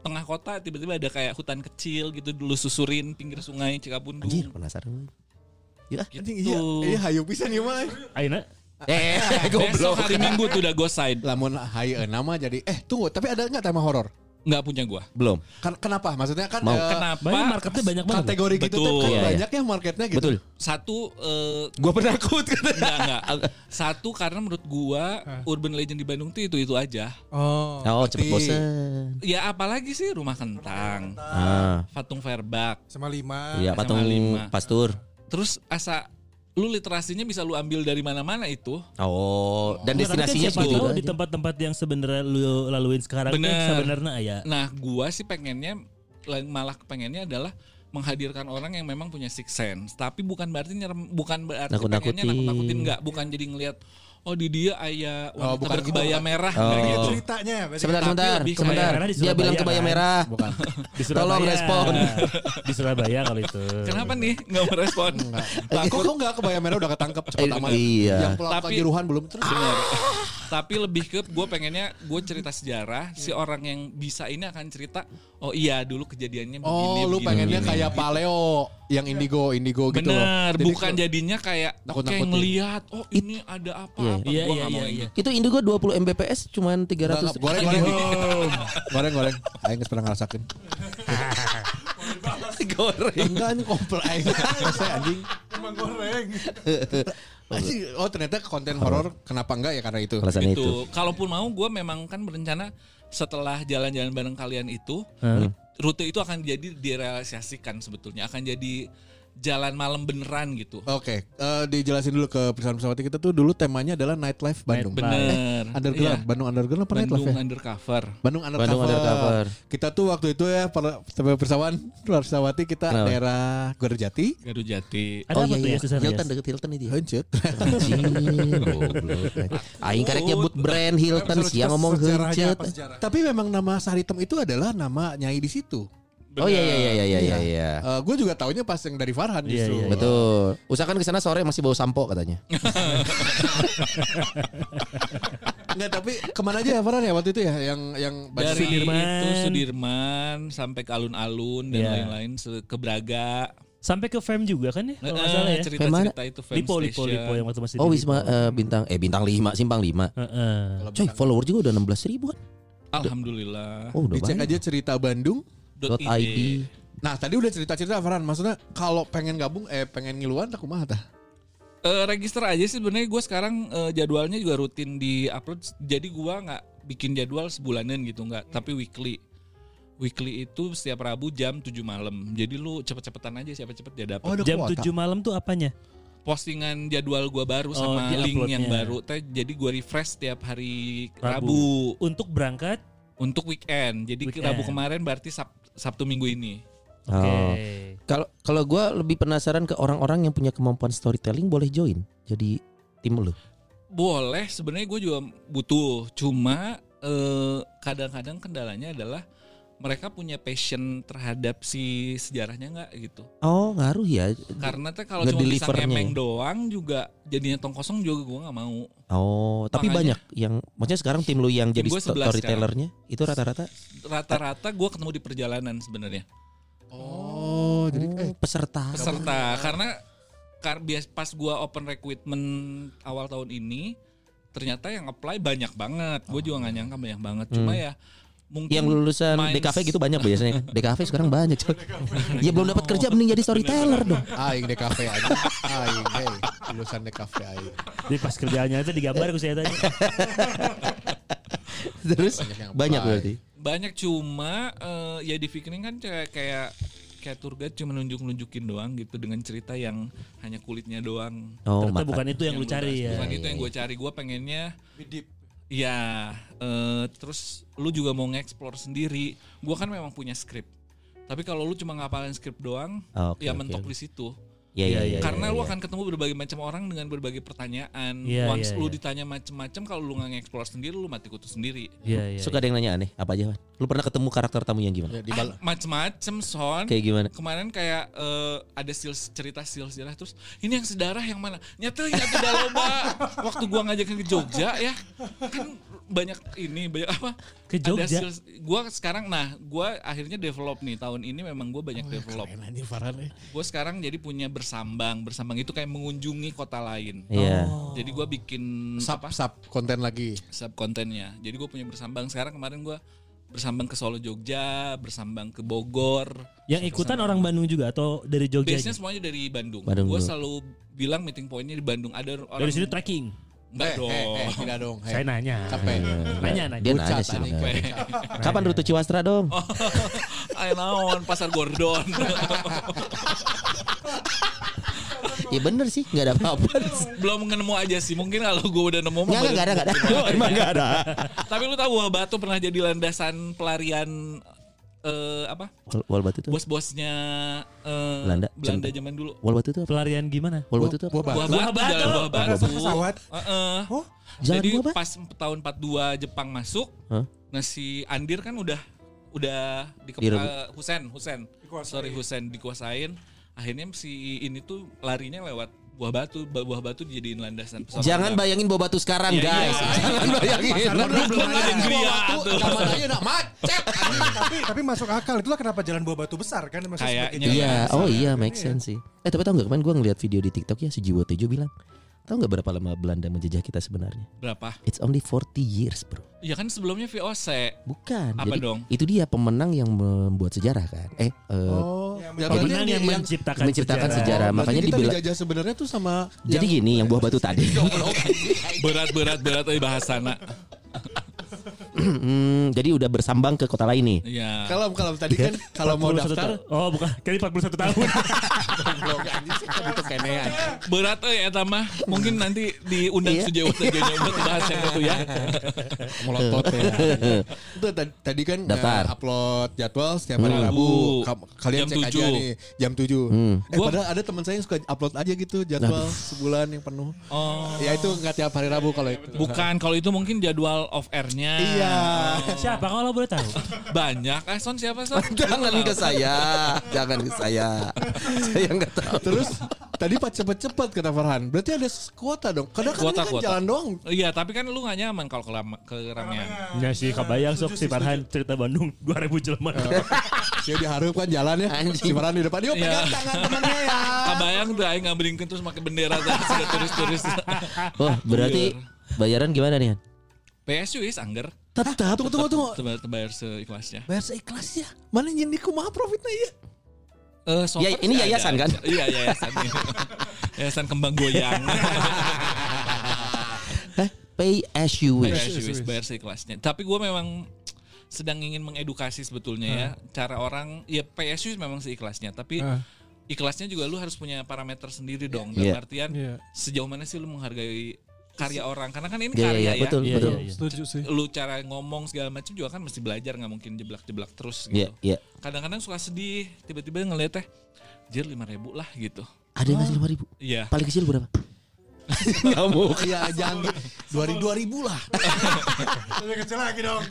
tengah kota tiba-tiba ada kayak hutan kecil gitu dulu susurin pinggir sungai Cikapundung. Anjir, penasaran. Ya. Gitu. Iya, iya hayu pisan ieu mah. Aina. Eh, Besok goblok. hari Minggu tuh udah go side. Lamun hayu nama jadi eh tunggu, tapi ada enggak tema horor? Nggak punya gua. Belum. Kan kenapa? Maksudnya kan Mau. eh, Kenapa? Banyak marketnya banyak banget. kategori gitu tuh Betul. kan Iya, iya. banyak ya marketnya gitu. Betul. Satu eh, Gua penakut enggak [LAUGHS] enggak. Satu karena menurut gua urban legend di Bandung tuh itu-itu aja. Oh. Oh, cepet bosen. Ya apalagi sih rumah kentang, Ah, Fatung Verbak. Sama lima. iya patung lima. pastur. Terus asa lu literasinya bisa lu ambil dari mana-mana itu. Oh, dan kan destinasinya siapa gitu tahu di tempat-tempat yang sebenarnya lu laluin sekarang Bener. kan sebenarnya ya. Nah, gua sih pengennya lain- malah pengennya adalah menghadirkan orang yang memang punya six sense, tapi bukan berarti nyerem, bukan berarti Nakut-nakutin. pengennya nakut-nakutin enggak, bukan jadi ngelihat oh di dia ayah Oh, wanita bukan berkebaya gitu. merah Oh. Gitu gitu. ceritanya. Sebentar, sebentar, sebentar. Dia Surabaya bilang kebaya kan. merah. Bukan. Di Tolong respon. di Surabaya kalau itu. Kenapa nih nggak merespon? Lah, kok kok enggak kebaya merah udah ketangkep cepet Eh, amat. iya. Yang pelaku Tapi- juruhan belum terus. Bener. Tapi lebih ke gue pengennya gue cerita sejarah si orang yang bisa ini akan cerita oh iya dulu kejadiannya begini. Oh, lu begini, pengennya begini. kayak paleo yang indigo indigo gitu loh. Bener, Jadi bukan jadinya kayak oke Nakut-nakutin. ngelihat oh ini ada apa Iya, iya. apa Iya gua iya nggak mau iya. ini. iya. Itu Indigo 20 Mbps cuman 300 goreng goreng goreng goreng aing geus pernah ngerasakeun [LAUGHS] goreng. enggak anjing komplek aing saya anjing Emang goreng. [LAUGHS] Oh ternyata konten horor kenapa enggak ya karena itu Alasan Gitu. itu. Kalaupun mau gue memang kan berencana setelah jalan-jalan bareng kalian itu Hmm. Rute itu akan jadi direalisasikan sebetulnya akan jadi jalan malam beneran gitu. Oke, eh, dijelasin dulu ke pesawat-pesawat kita tuh dulu temanya adalah nightlife Bandung. Bener. Underground, Iya. Bandung Underground apa nightlife Bandung ya? undercover. Bandung Undercover. Bandung Undercover. Kita tuh waktu itu ya para pesawat pesawati kita Kenapa? daerah Gorjati. Garut Jati. Ada apa tuh ya Hilton deket Hilton itu. Hancur. [LAUGHS] Aing karek nyebut brand Hilton siang ngomong sejarah? Tapi memang nama Saritem itu adalah nama Nyai di situ. Oh iya iya iya iya iya iya. gue juga taunya pas yang dari Farhan Iya, justru. iya, iya. Betul. Usahakan ke sana sore masih bau sampo katanya. [LAUGHS] Enggak, tapi ke mana aja ya Farhan ya waktu itu ya yang yang Dari Sudirman. itu Sudirman sampai ke alun-alun dan Iya. lain-lain se- ke Braga. Sampai ke fam juga kan ya kalau nggak Eh, salah ya. Cerita-cerita itu Fame Lipo Lipo Station. Lipo yang waktu masih Oh Wisma eh, bintang eh bintang 5 simpang 5. Heeh. Coy, follower juga udah 16 ribuan. Alhamdulillah. Oh, udah dicek banyak. aja cerita Bandung. ID. Nah tadi udah cerita-cerita Farhan, maksudnya kalau pengen gabung eh pengen ngiluan tak kumaha tah? Eh, register aja sih sebenarnya. Gue sekarang eh, jadwalnya juga rutin di upload jadi gue nggak bikin jadwal sebulanan gitu nggak. Tapi weekly. Weekly itu setiap Rabu jam 7 malam. Jadi lu cepet-cepetan aja siapa cepet dia dapat Oh, Jam kuota. 7 malam tuh apanya? postingan jadwal gue baru Oh, sama di link yang baru. Teh jadi gue refresh setiap hari Rabu. Rabu, Untuk berangkat untuk weekend jadi Weekend. Rabu kemarin berarti Sab- Sabtu minggu ini Oke. Oh. Kalau kalau gua lebih penasaran ke orang-orang yang punya kemampuan storytelling boleh join jadi tim lu. boleh sebenarnya gue juga butuh cuma eh, kadang-kadang kendalanya adalah mereka punya passion terhadap si sejarahnya nggak gitu? Oh, ngaruh ya. karena teh kalau cuma bisa ngemeng ya? doang juga jadinya tong kosong juga gue nggak mau. Oh, tapi Makanya- banyak yang maksudnya sekarang tim lu yang Tim jadi gua sto- 11 storytellernya itu rata-rata? Rata-rata gue ketemu di perjalanan sebenarnya. Oh, jadi eh oh, peserta. peserta karena kar bias pas gue open recruitment awal tahun ini ternyata yang apply banyak banget. Gue juga nggak nyangka banyak banget. Cuma ya mungkin Yang lulusan minds- DKV gitu banyak biasanya. [LAUGHS] DKV sekarang banyak, coy. Ya belum dapat kerja mending jadi storyteller dong. aing DKV aja. Aing, hey, lulusan DKV aing. Jadi pas kerjaannya itu digambar aku saya tanya. [LAUGHS] Terus yang banyak apply. berarti. banyak cuma eh, ya di Fikring kan kayak kayak kayak tour guide cuma nunjuk nunjukin doang gitu dengan cerita yang hanya kulitnya doang Oh, Ternyata maka. bukan itu yang lu cari ya. bukan itu yang gue cari gue pengennya ya eh, terus lu juga mau nge-explore sendiri. Gue kan memang punya skrip tapi kalau lu cuma ngapalin skrip doang Oh, oke, ya mentok oke. di situ Iya, iya, iya. karena iya, lu iya. akan ketemu berbagai macam orang dengan berbagai pertanyaan Iya, once iya, lu iya. ditanya macem-macem kalau lu nggak nge-explore sendiri lu mati kutu sendiri Iya iya. Suka ada yang nanya aneh, apa aja, Wan? Lu pernah ketemu karakter tamu yang gimana? Ya, Ah, macem-macem son Kayak gimana? kemarin kayak eh, ada sales cerita sales sejarah terus ini yang sedarah yang mana nyata nyata loba waktu gua ngajakin ke Jogja ya kan banyak ini banyak apa Ke ada Jogja? sales gua sekarang nah gua akhirnya develop nih tahun ini memang gua banyak develop Keren anjing Farhan eh. gua sekarang jadi punya bersambang bersambang itu kayak mengunjungi kota lain Iya. jadi gua bikin Sub apa sub konten lagi. sub kontennya jadi gue punya bersambang sekarang kemarin gua bersambang ke Solo Jogja bersambang ke Bogor Yang ikutan orang Bandung juga atau dari Jogja? Biasanya semuanya dari Bandung. Bandung gue selalu bilang meeting pointnya di Bandung. Ada orang Dari sini trekking. Enggak Eh, dong. eh, eh, tidak dong. Saya nanya. Capek. Nanya nanya. Dia Bucat, nanya sih. Kapan rute Ciwastra dong? [LAUGHS] Ayo naon pasar Gordon. Ya bener sih, nggak ada apa-apa. Belum nemu aja sih. Mungkin kalau gue udah nemu Nggak, ada, nggak ada. Emang nggak ada. Tapi lu tahu Batu pernah jadi landasan pelarian eh apa? Wal, wal batu tuh. Bos-bosnya eh, Belanda. Belanda zaman dulu. Wal batu tuh apa? Pelarian gimana? Wal batu tuh apa? Buah batu. Buah Batu, Buah Batu. pesawat. Heeh. Oh, Jadi Buah Batu? pas tahun 42 Jepang masuk, Hah? nah si Andir kan udah udah di eh, Husen, Husen. Sorry Husen dikuasain. Akhirnya si ini tuh larinya lewat buah batu, Ba- buah batu dijadiin landasan pesawat Jangan terbang. bayangin bawa batu sekarang, Iya, guys. iya. Jangan bayangin. Belum belum ada yang gria tuh. Zaman aja nak macet. [LAUGHS] tapi tapi masuk akal itulah kenapa jalan buah batu besar kan maksudnya Kayaknya. Iya, oh besar. iya, make sense sih. Eh tapi tau gak kemarin gue ngeliat video di TikTok ya si Jiwo Tejo bilang Tahu nggak berapa lama Belanda menjajah kita sebenarnya? Berapa? It's only 40 years, bro. Ya kan sebelumnya VOC. Bukan. Apa Jadi, dong? Itu dia pemenang yang membuat sejarah kan. Eh, eh, Oh, ya, Pemenang yang yang- menciptakan, menciptakan sejarah. sejarah. Makanya kita dibilang dijajah sebenarnya tuh sama Jadi yang- gini, yang buah batu tadi. [LAUGHS] Berat berat berat eh bahasana. Hmm, jadi udah bersambang ke kota lain nih. Iya. kalau kalau tadi kan kalau mau 41 daftar ta- Oh bukan, kali 41 tahun. [LAUGHS] goblok anjing sih itu kenean. Berat eh eta mah. Mungkin nanti diundang Iya. sejauh sejauhnya buat bahas yang itu ya. [LAUGHS] Melotot ya. Itu tadi, kan Daftar. eh, upload jadwal setiap hari Hmm. Rabu. Rabu. Ka- Kalian Jam cek aja 7. nih jam 7. Hmm. Eh Gua- padahal ada teman saya yang suka upload aja gitu jadwal sebulan yang penuh. Oh. Ya itu nggak tiap hari Rabu kalau itu. Bukan kalau itu mungkin jadwal off airnya. Iya. Siapa kalau boleh tahu? Banyak. Eh Son siapa Son? [LAUGHS] Jangan ke saya, jangan ke saya. saya nggak tahu. Terus tadi pak cepet-cepet kata Farhan. Berarti ada kuota dong. Kadang kan Kuota, kan kuota. jalan doang. Iya tapi kan lu gak nyaman kalau kelama- keramaian. Ya sih kebayang sok si Farhan cerita Bandung [LAUGHS] 2000 jelema. [LAUGHS] Dia diharap kan jalan ya. Si Farhan di depan. Yuk Iya. pegang tangan temannya ya. Kabayang tuh aing ngambilin terus pakai bendera tuh turis-turis. Oh, berarti bayaran gimana nih? PSU is angger. Tetap. Tunggu tunggu tunggu. Tebayar, tebayar seikhlasnya. Bayar seikhlasnya. Mana yang di kumaha profitnya ya? Eh, so Ya, ini ada yayasan kan? Iya yayasan. [LAUGHS] yayasan kembang goyang. Eh, pay as you wish. PSU is bayar seikhlasnya. Tapi gue memang sedang ingin mengedukasi sebetulnya ya cara orang ya PSU memang seikhlasnya tapi Ah. ikhlasnya juga lu harus punya parameter sendiri dong Iya. dalam artian Iya. sejauh mana sih lu menghargai karya orang karena kan ini Iya, karya iya, ya betul, Iya, betul. iya, iya. Setuju sih. lu cara ngomong segala macam juga kan mesti belajar nggak mungkin jeblak-jeblak terus Iya, gitu iya. kadang-kadang suka sedih tiba-tiba ngeliat teh jir lima ribu lah gitu Ada yang ngasih lima ribu. iya Paling kecil berapa? [LAUGHS] Iya jangan dua ribu dua ribu lah. [LAUGHS] Lebih kecil lagi dong.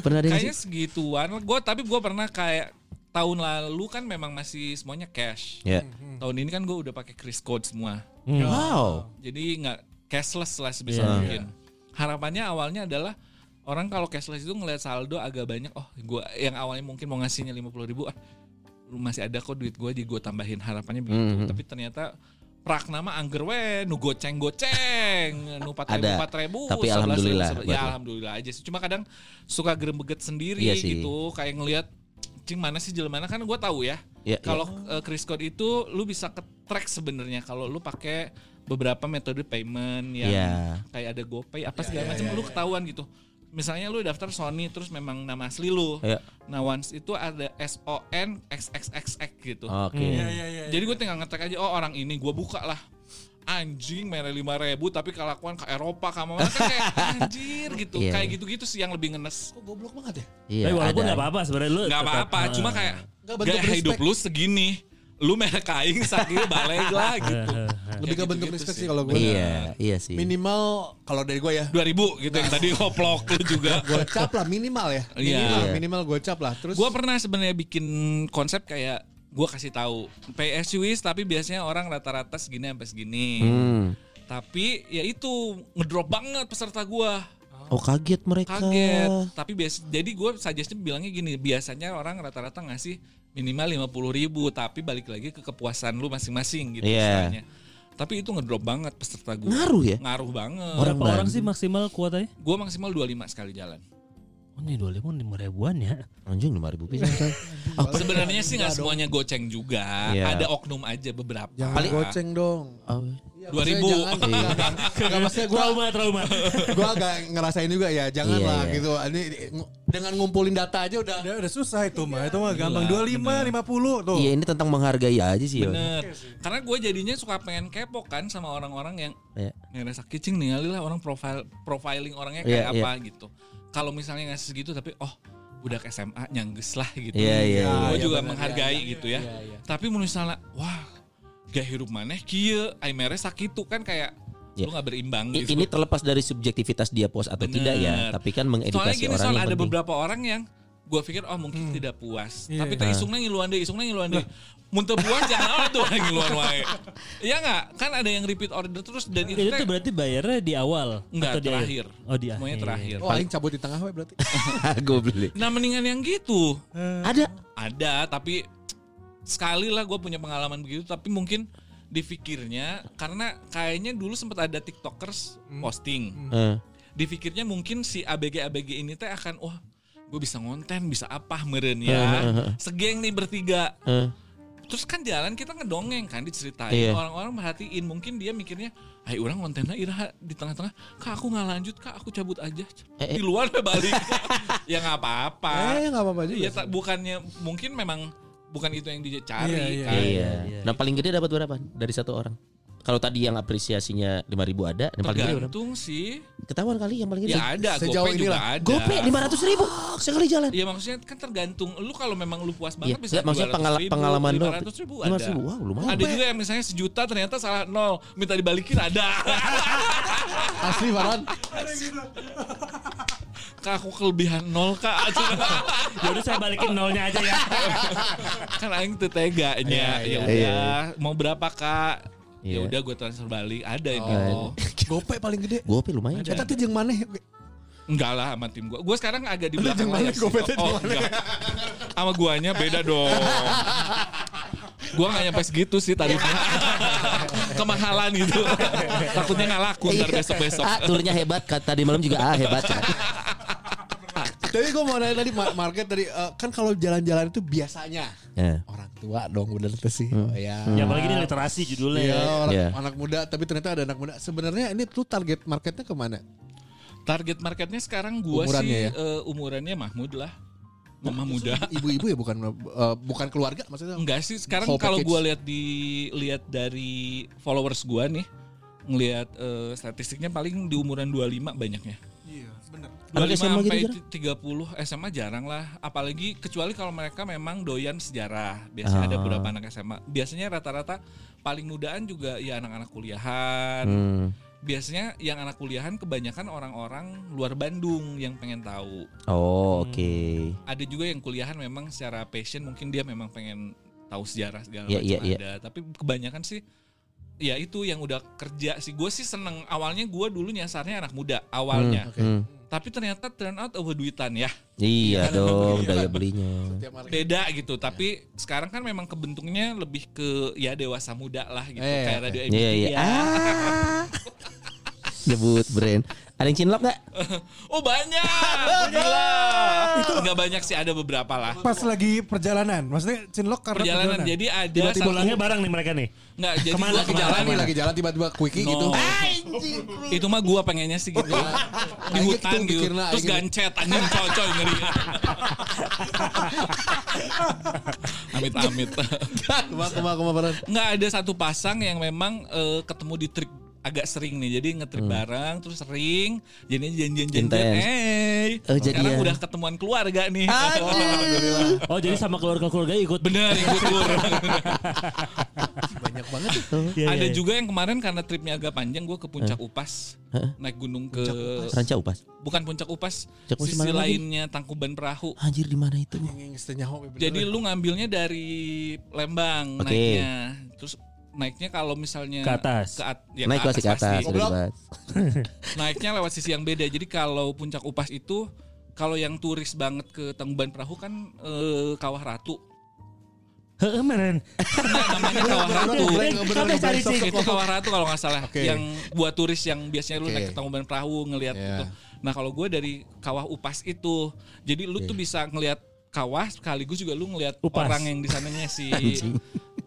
Pernah ada kayaknya segituan gue tapi gue pernah kayak tahun lalu kan memang masih semuanya cash Ya. tahun ini kan gue udah pakai Chris code semua Wow. jadi nggak cashless lah sebisa Iya. mungkin. Harapannya awalnya adalah orang kalau cashless itu ngeliat saldo agak banyak oh gua yang awalnya mungkin mau ngasihnya lima puluh ribu ah masih ada kok duit gue jadi gue tambahin. Harapannya begitu. Mhm. tapi ternyata prak nama angger we nu goceng goceng [LAUGHS] nu empat ribu empat ribu Tapi alhamdulillah buat ya alhamdulillah aja sih. Cuma kadang suka gerembeget sendiri Iya sih. gitu kayak ngelihat cing mana sih jelema kan gue tahu ya Iya, kalau uh, Chris Code itu lu bisa ke track sebenarnya kalau lu pakai beberapa metode payment yang Iya. kayak ada GoPay apa segala macam lu ketahuan gitu. Misalnya lu daftar Sony terus memang nama asli lu. Iya. Nah, once itu ada S O N X X X X gitu. Oke. Iya, iya, iya. Jadi gue tinggal ngetek aja oh orang ini gue buka lah. Anjing mere lima ribu tapi kelakuan ke Eropa kamu kan kayak [LAUGHS] anjir gitu. Iya, kayak iya. gitu-gitu sih yang lebih ngenes. Kok goblok banget ya? Iya, Tapi walaupun nggak apa-apa sebenarnya lu Gak tetap, apa-apa, eh, cuma kayak Nggak bentuk gaya hidup respect. lu segini. Lu merek kain sakit balik lah [LAUGHS] gitu. Lebih ke bentuk gitu-gitu respect sih. kalau gue. Iya, iya sih. Minimal kalau dari gue ya. 2000 gitu yang tadi koplok lu juga. [LAUGHS] Gocap lah minimal ya. Iya. Minimal, Iya. minimal gocap lah. Terus Gue pernah sebenarnya bikin konsep kayak gue kasih tahu PSUIs tapi biasanya orang rata-rata segini sampai segini. Hmm. Tapi ya itu ngedrop banget peserta gue. Oh kaget mereka. Kaget. Tapi biasa jadi gue suggestnya bilangnya gini, biasanya orang rata-rata ngasih minimal 50 ribu tapi balik lagi ke kepuasan lu masing-masing gitu Iya. istilahnya. Tapi itu ngedrop banget peserta gue. Ngaruh ya? Ngaruh banget. Orang Berapa orang sih maksimal kuotanya? Gue maksimal 25 sekali jalan. Oh ini 25 lima ribuan ya. Anjing lima ribu pisan coy. Sebenarnya sih nggak semuanya goceng juga. Iya. Ada oknum aja beberapa. jangan Paling- goceng dong. Oh. Iya, 2000. maksudnya Jangan, Iya. jangan, Nggak, [LAUGHS] maksudnya gue Trauma trauma. gue agak ngerasain juga ya. Jangan Iya, lah iya. gitu. Ini dengan ngumpulin data aja udah. Udah, udah susah itu mah. Itu mah gampang. Gila, 25, 50 tuh. Iya ini tentang menghargai aja sih. ya. Bener. Karena gue jadinya suka pengen kepo kan sama orang-orang yang Iya. ngerasa kicing nih lah orang profile profiling orangnya Iya, kayak iya. apa gitu. Kalau misalnya ngasih segitu tapi oh udah ke SMA nyangges lah gitu. Iya, iya, Gue iya. juga Iya, bener. menghargai Iya, gitu iya, ya. iya, iya. Tapi menurut misalnya wah gak hirup maneh kieu ai mere sakitu kan kayak Iya. lu gak berimbang gitu. Ini terlepas dari subjektivitas dia post atau Bener. tidak ya, tapi kan Soalnya mengedukasi gini orang soal ada penting. beberapa orang yang gue pikir oh mungkin tidak puas. Iya. Tapi tak isungnya ngiluan deh, isungnya ngiluan deh. Muntah puas jangan [LAUGHS] apa tuh orang ngiluan wae. Iya nggak? Kan ada yang repeat order terus dan itu Itu teh berarti bayarnya di awal Enggak, atau di terakhir. Oh di Semuanya akhir. terakhir. Oh, aing cabut di tengah we berarti. Gue [LAUGHS] beli. Nah mendingan yang gitu. Ada. Ada tapi sekali lah gue punya pengalaman begitu tapi mungkin Dipikirnya karena kayaknya dulu sempat ada tiktokers posting. Eh. Dipikirnya mungkin si ABG ABG ini teh akan wah gue bisa ngonten bisa apa meren ya. Segeng nih bertiga. Eh. Terus kan jalan kita ngedongeng kan diceritain Iya. orang-orang merhatiin mungkin dia mikirnya, "Hai orang kontennya iraha di tengah-tengah, kak aku nggak lanjut kak aku cabut aja." Eh, eh. Di luar balik. [LAUGHS] ya nggak apa-apa. Eh nggak apa-apa juga. Tak- bukannya mungkin memang bukan itu yang dicari Iya, iya. kan. Iya. Nah paling gede dapat berapa dari satu orang? Kalau tadi yang apresiasinya 5000 ada, yang paling gede berapa? Tergantung sih. Ketahuan kali yang paling gede. Ya ada, sejauh GoPay juga inilah. ada. Gope 500 ribu sekali jalan. Iya maksudnya kan tergantung lu kalau memang lu puas Iya, banget bisa enggak, maksudnya 200 pengala- ribu, pengalaman lu 500 ribu 500 ada. ribu, wow lumayan. Ada juga yang misalnya sejuta ternyata salah nol, minta dibalikin ada. Asli Baron. [LAUGHS] kak aku kelebihan nol kak. [LAUGHS] Yaudah saya balikin nolnya aja ya. [LAUGHS] kan aing teu teganya. Iya, Ya iya. udah, Iya. mau berapa kak? Ya Iya. udah gue transfer balik. Ada yang Oh. gitu. Gope paling gede. Gope lumayan. Eta teh jeung maneh. Enggak lah sama tim gue. Gue sekarang agak di belakang mana layar sih. Oh, enggak. Sama guanya beda [LAUGHS] dong. Gua nggak nyampe segitu sih tarifnya. Kemahalan gitu. Takutnya nggak laku ntar besok-besok. Ah, turnya hebat. Kata tadi malam juga ah hebat. Tapi gue mau nanya tadi ma- market tadi eh, kan kalau jalan-jalan itu biasanya Ya. orang tua dong bener tuh sih. Oh, ya. Ya apalagi ini literasi judulnya. Iya, orang Iya. anak muda tapi ternyata ada anak muda. Sebenarnya ini tuh target marketnya ke mana? Target marketnya sekarang gua Umurannya ya? sih eh, umurannya Mahmud lah. Mama muda. Ibu-ibu ya bukan eh, bukan keluarga maksudnya. Enggak sih, sekarang kalau gua lihat di lihat dari followers gua nih, ngelihat eh, statistiknya paling di umuran 25 banyaknya. Bener. 25 Anak SMA gitu sampai jarang? 30 SMA jarang lah, apalagi kecuali kalau mereka memang doyan sejarah. Biasanya ada Ah. beberapa anak SMA. Biasanya rata-rata paling mudaan juga ya anak-anak kuliahan. Hmm. Biasanya yang anak kuliahan kebanyakan orang-orang luar Bandung yang pengen tahu. Oh, oke. Ada juga yang kuliahan memang secara passion mungkin dia memang pengen tahu sejarah segala Iya, macam iya, iya. ada. Tapi kebanyakan sih ya itu yang udah kerja sih. Gue sih seneng awalnya gue dulu nyasarnya anak muda awalnya. Hmm. Tapi ternyata turn out over duitan ya. Iya [LAUGHS] dong, [LAUGHS] daya belinya. Beda gitu. Tapi sekarang kan memang kebentuknya lebih ke ya dewasa muda lah gitu. Eh, Kayak oke. radio Iya, iya. MTV ya. Ah. [LAUGHS] Nyebut brand. Ada yang cinlok gak? [LAUGHS] Oh banyak. [LAUGHS] Gila. Itu nggak banyak sih ada beberapa lah. Pas lagi perjalanan, maksudnya cinlok karena Perjalanan perjalanan. jadi ada Tiba-tiba satu pulangnya bareng nih mereka nih. nggak jadi Ke mana, gua Lagi ke mana? jalan nih, lagi jalan tiba-tiba quickie No. gitu. [LAUGHS] itu mah gua pengennya sih gitu di hutan gitu terus gitu. gancet anjing cocoy ngeri amit amit Kuma kuma kuma Baron. nggak ada satu pasang yang memang eh, ketemu di trip agak sering nih jadi ngetrip bareng terus sering jadinya janjian janjian eh Oh, sekarang jadian. udah ketemuan keluarga nih Oh jadi sama keluarga-keluarga ikut. bener ikut tur [LAUGHS] Banyak banget tuh. Iya, ada iya. juga yang kemarin karena tripnya agak panjang gue ke puncak upas naik gunung ke Ranca upas. bukan puncak upas Puncak sisi mana lagi? lainnya Tangkuban Perahu Anjir di mana itu? Jadi lu ngambilnya dari Lembang Oke. naiknya. Terus naiknya kalau misalnya Ke atas. ke at- ya Naik ke pasti ke atas. [LAUGHS] Naiknya lewat sisi yang beda. Jadi kalau puncak Upas itu kalau yang turis banget ke Tangkuban Perahu kan eh, Kawah Ratu. Heeh, meren. Nah, namanya Kawah Ratu. Sampai cari sih. itu. Kawah Ratu kalau nggak salah Oke. yang buat turis yang biasanya lu Oke. naik ke Tangkuban Perahu ngelihat Iya. gitu. Nah kalau gue dari Kawah Upas itu, jadi lu tuh bisa ngelihat kawah sekaligus juga lu ngelihat orang yang di sananya si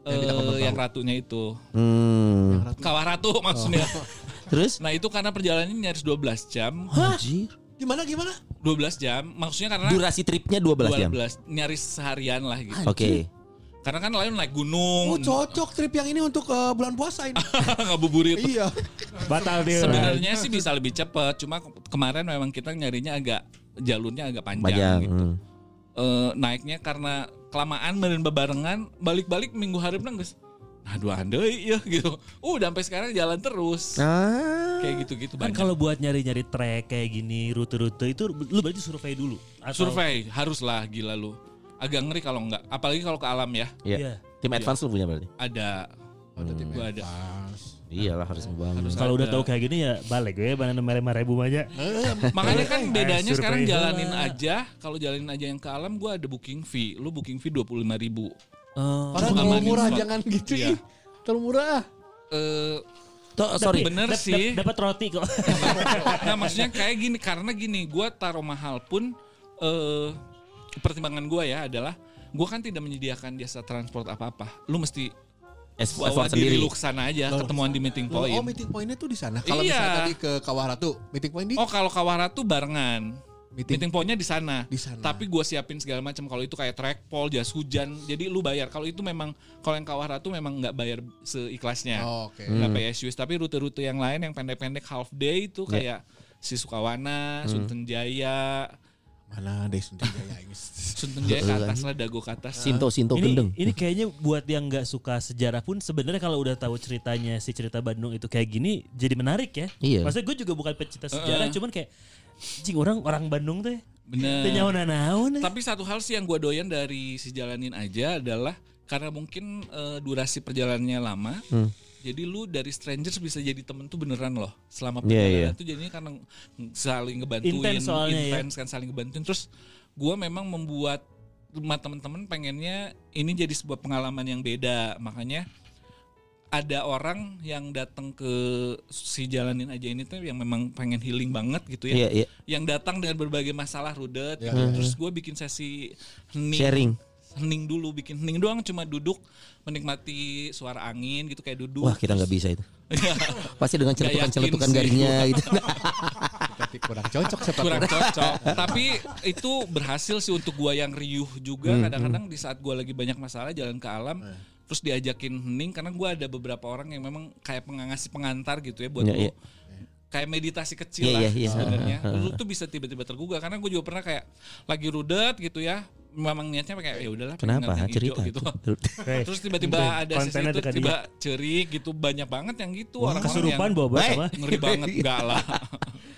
Anjing. eh, yang ratunya itu. Hmm. Kawah Ratu maksudnya. [LAUGHS] Terus? Nah itu karena perjalanannya nyaris 12 jam. Anjir. Gimana gimana? 12 jam. Maksudnya karena Durasi tripnya 12 jam. 12 nyaris seharian lah gitu. Oke. Karena kan lain naik Oh gunung. cocok trip yang ini untuk eh, bulan puasa ini. [LAUGHS] Ngabuburit. iya. Batal dia. Sebenarnya sih bisa lebih cepat. Cuma ke- kemarin memang kita nyarinya agak jalurnya agak panjang, Panjang. gitu. hmm. Eh, naiknya karena kelamaan meren bebarengan balik-balik minggu hari guys. Nah dua handai ya gitu. Uh, udah sampai sekarang jalan terus. Ah. Kayak gitu-gitu Kan banyak. kalau buat nyari-nyari trek kayak gini, rute-rute itu lu berarti survei dulu. Atau- Survei haruslah gila lu. Agak ngeri kalau enggak. Apalagi kalau ke alam ya. Iya. Iya. Tim advance lu punya berarti? Ada. Ada tim Gua ada. Iyalah harus membangun. Kalau udah tahu kayak gini ya balik gue mana nomor ribu aja. Makanya kan [LAUGHS] bedanya survei sekarang jalanin aja. Kalau jalanin aja yang ke alam gue ada booking fee. Lu booking fee 25 ribu. Oh. Orang Untuk mau amanin murah slot. jangan gitu ih. Terlalu murah. Eh, Tuh, sorry. bener Dap- sih. dap- Dapat roti kok. [LAUGHS] nah maksudnya [LAUGHS] kayak gini karena gini gue taruh mahal pun eh pertimbangan gue ya adalah gue kan tidak menyediakan jasa transport apa apa lu mesti Effort diri sendiri. lu ke sana aja ketemuan di meeting Oh, point meeting pointnya tuh di sana. Kalau Iya. misalnya tadi ke Kawah Ratu, meeting point di oh kalau kawaratu barengan Meeting- meeting, pointnya di sana Di sana. tapi gue siapin segala macam kalau itu kayak trackpole jas hujan jadi lu bayar kalau itu memang kalau yang kawaratu memang nggak bayar seikhlasnya Oh, oke. nggak pay as you wish. tapi rute-rute yang lain yang pendek-pendek half day itu Ya. kayak si Sukawana, Sunten Jaya, Mana deh Sunti Jaya ini. [LAUGHS] Sunten Jaya ke atas lah, Dago ke atas. Sinto Sinto ini gendeng. ini kayaknya buat yang nggak suka sejarah pun sebenarnya kalau udah tahu ceritanya si cerita Bandung itu kayak gini jadi menarik ya. Iya. Maksudnya gue juga bukan pecinta sejarah, cuman kayak jing orang orang Bandung teh. Bener. Teu nyawa naon Tapi satu hal sih yang gue doyan dari si jalanin aja adalah karena mungkin eh, durasi perjalanannya lama. Hmm. Jadi lu dari strangers bisa jadi temen tuh beneran loh selama Iya, perjalanan iya. tuh jadinya karena saling ngebantuin, Intens soalnya ya. intens kan saling ngebantuin. Terus gue memang membuat rumah temen-temen pengennya ini jadi sebuah pengalaman yang beda. Makanya ada orang yang datang ke si jalanin aja ini tuh yang memang pengen healing banget gitu ya Iya, iya. yang datang dengan berbagai masalah rudet Ya, gitu. terus gue bikin sesi hening Sharing. Hening dulu bikin hening doang cuma duduk menikmati suara angin gitu kayak duduk Wah, kita nggak bisa itu. [LAUGHS] Pasti dengan celetukan-celetukan sih. garingnya gitu. [LAUGHS] Tapi kurang cocok seperti kurang cocok tapi itu berhasil sih untuk gua yang riuh juga kadang-kadang di saat gua lagi banyak masalah jalan ke alam terus diajakin hening karena gua ada beberapa orang yang memang kayak pengasih pengantar gitu ya buat Iya, lu iya. kayak meditasi kecil Iya, lah iya, iya. sebenarnya lu tuh bisa tiba-tiba tergugah karena gue juga pernah kayak lagi rudet gitu ya memang niatnya kayak ya udahlah Kenapa? Cerita. gitu Oke. [LAUGHS] terus tiba-tiba ada sesi itu tiba cerik gitu banyak banget yang gitu orang-orang Kesurupan yang boba sama. ngeri banget [LAUGHS] enggak lah [LAUGHS]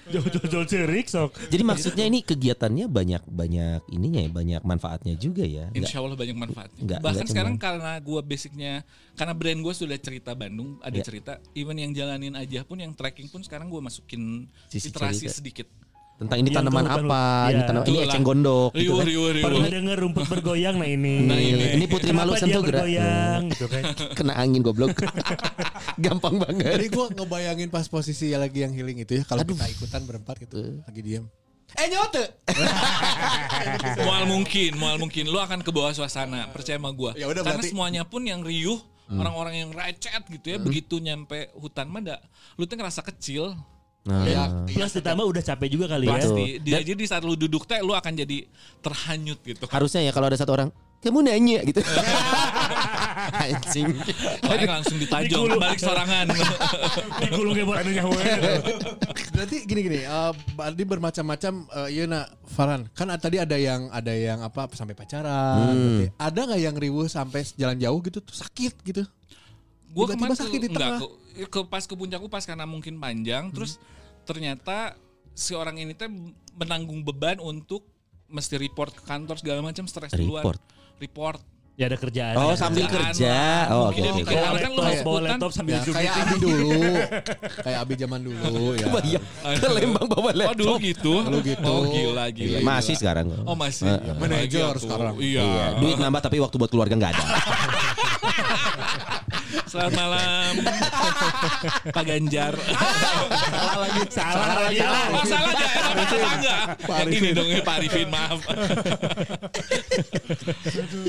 Jol-jol cerik sok. Jadi maksudnya ini kegiatannya banyak banyak ininya ya, banyak manfaatnya juga ya. Nggak- Insya Allah banyak manfaatnya. Nggak- Bahkan nggak sekarang cuman- karena gue basicnya karena brand gue sudah cerita Bandung, ada Ya. cerita. Even yang jalanin aja pun, yang trekking pun sekarang gue masukin Sisi literasi cerita. sedikit. Tentang ini Yang tanaman apa, ini Iya. tanaman ini eceng gondok gitu kan. riuh, riuh. Pernah denger rumput bergoyang nah ini. Nah, ini. Ini putri malu sentuh gerak. bergoyang gitu kan. [LAUGHS] Kena angin goblok. [LAUGHS] Gampang Jadi banget. gue ngebayangin pas posisi lagi yang healing itu ya kalau kita ikutan berempat gitu lagi diam. Eh nyote. [LAUGHS] mual mungkin, mual mungkin. Lu akan ke bawah suasana, percaya sama gue. Ya udah, Karena berarti- semuanya pun yang riuh, Hmm. orang-orang yang recet gitu ya, begitu nyampe hutan mah lu tuh ngerasa kecil. Nah, Ya, Plus ditambah udah capek juga kali ya. Pasti. Dia jadi di saat lu duduk teh, lu akan jadi terhanyut gitu. harusnya ya kalau ada satu orang kamu nanya gitu. [LAUGHS] Anjing. Paling langsung ditajong, Digulung. balik sorangan. [LAUGHS] Digulung kayak buat nyawa. Berarti gini gini, eh Badi bermacam-macam. eh, Iya nak Farhan, kan tadi ada yang ada yang apa sampai pacaran. berarti. Ada nggak yang riuh sampai jalan jauh gitu tuh sakit gitu? Gue kemarin sakit di ke, enggak, tengah. ke, ke pas ke puncakku pas karena mungkin panjang terus ternyata si orang ini teh menanggung beban untuk mesti report ke kantor segala macam stres duluan Report. report Ya ada kerjaan. Oh, ya. sambil Kerjaan kerja. Oh, oke oke. kayak- Bawa kan lu laptop, bawa laptop sambil Ya, kayak. Abi dulu, kayak Abi zaman dulu [LAUGHS] ya. Bayang. Ke Lembang bawa oh dulu laptop. gitu Dulu gitu. oh gila gila, gila. Masih sekarang. oh masih eh. Manajer sekarang. iya Iya, duit nambah tapi waktu buat keluarga nggak ada. [LAUGHS] selamat malam. [LAUGHS] Pak Ganjar. Salah lagi. Salah lagi. oh salah aja tapi salah yang ini Arifin. dong ya Pak Arifin maaf. [LAUGHS]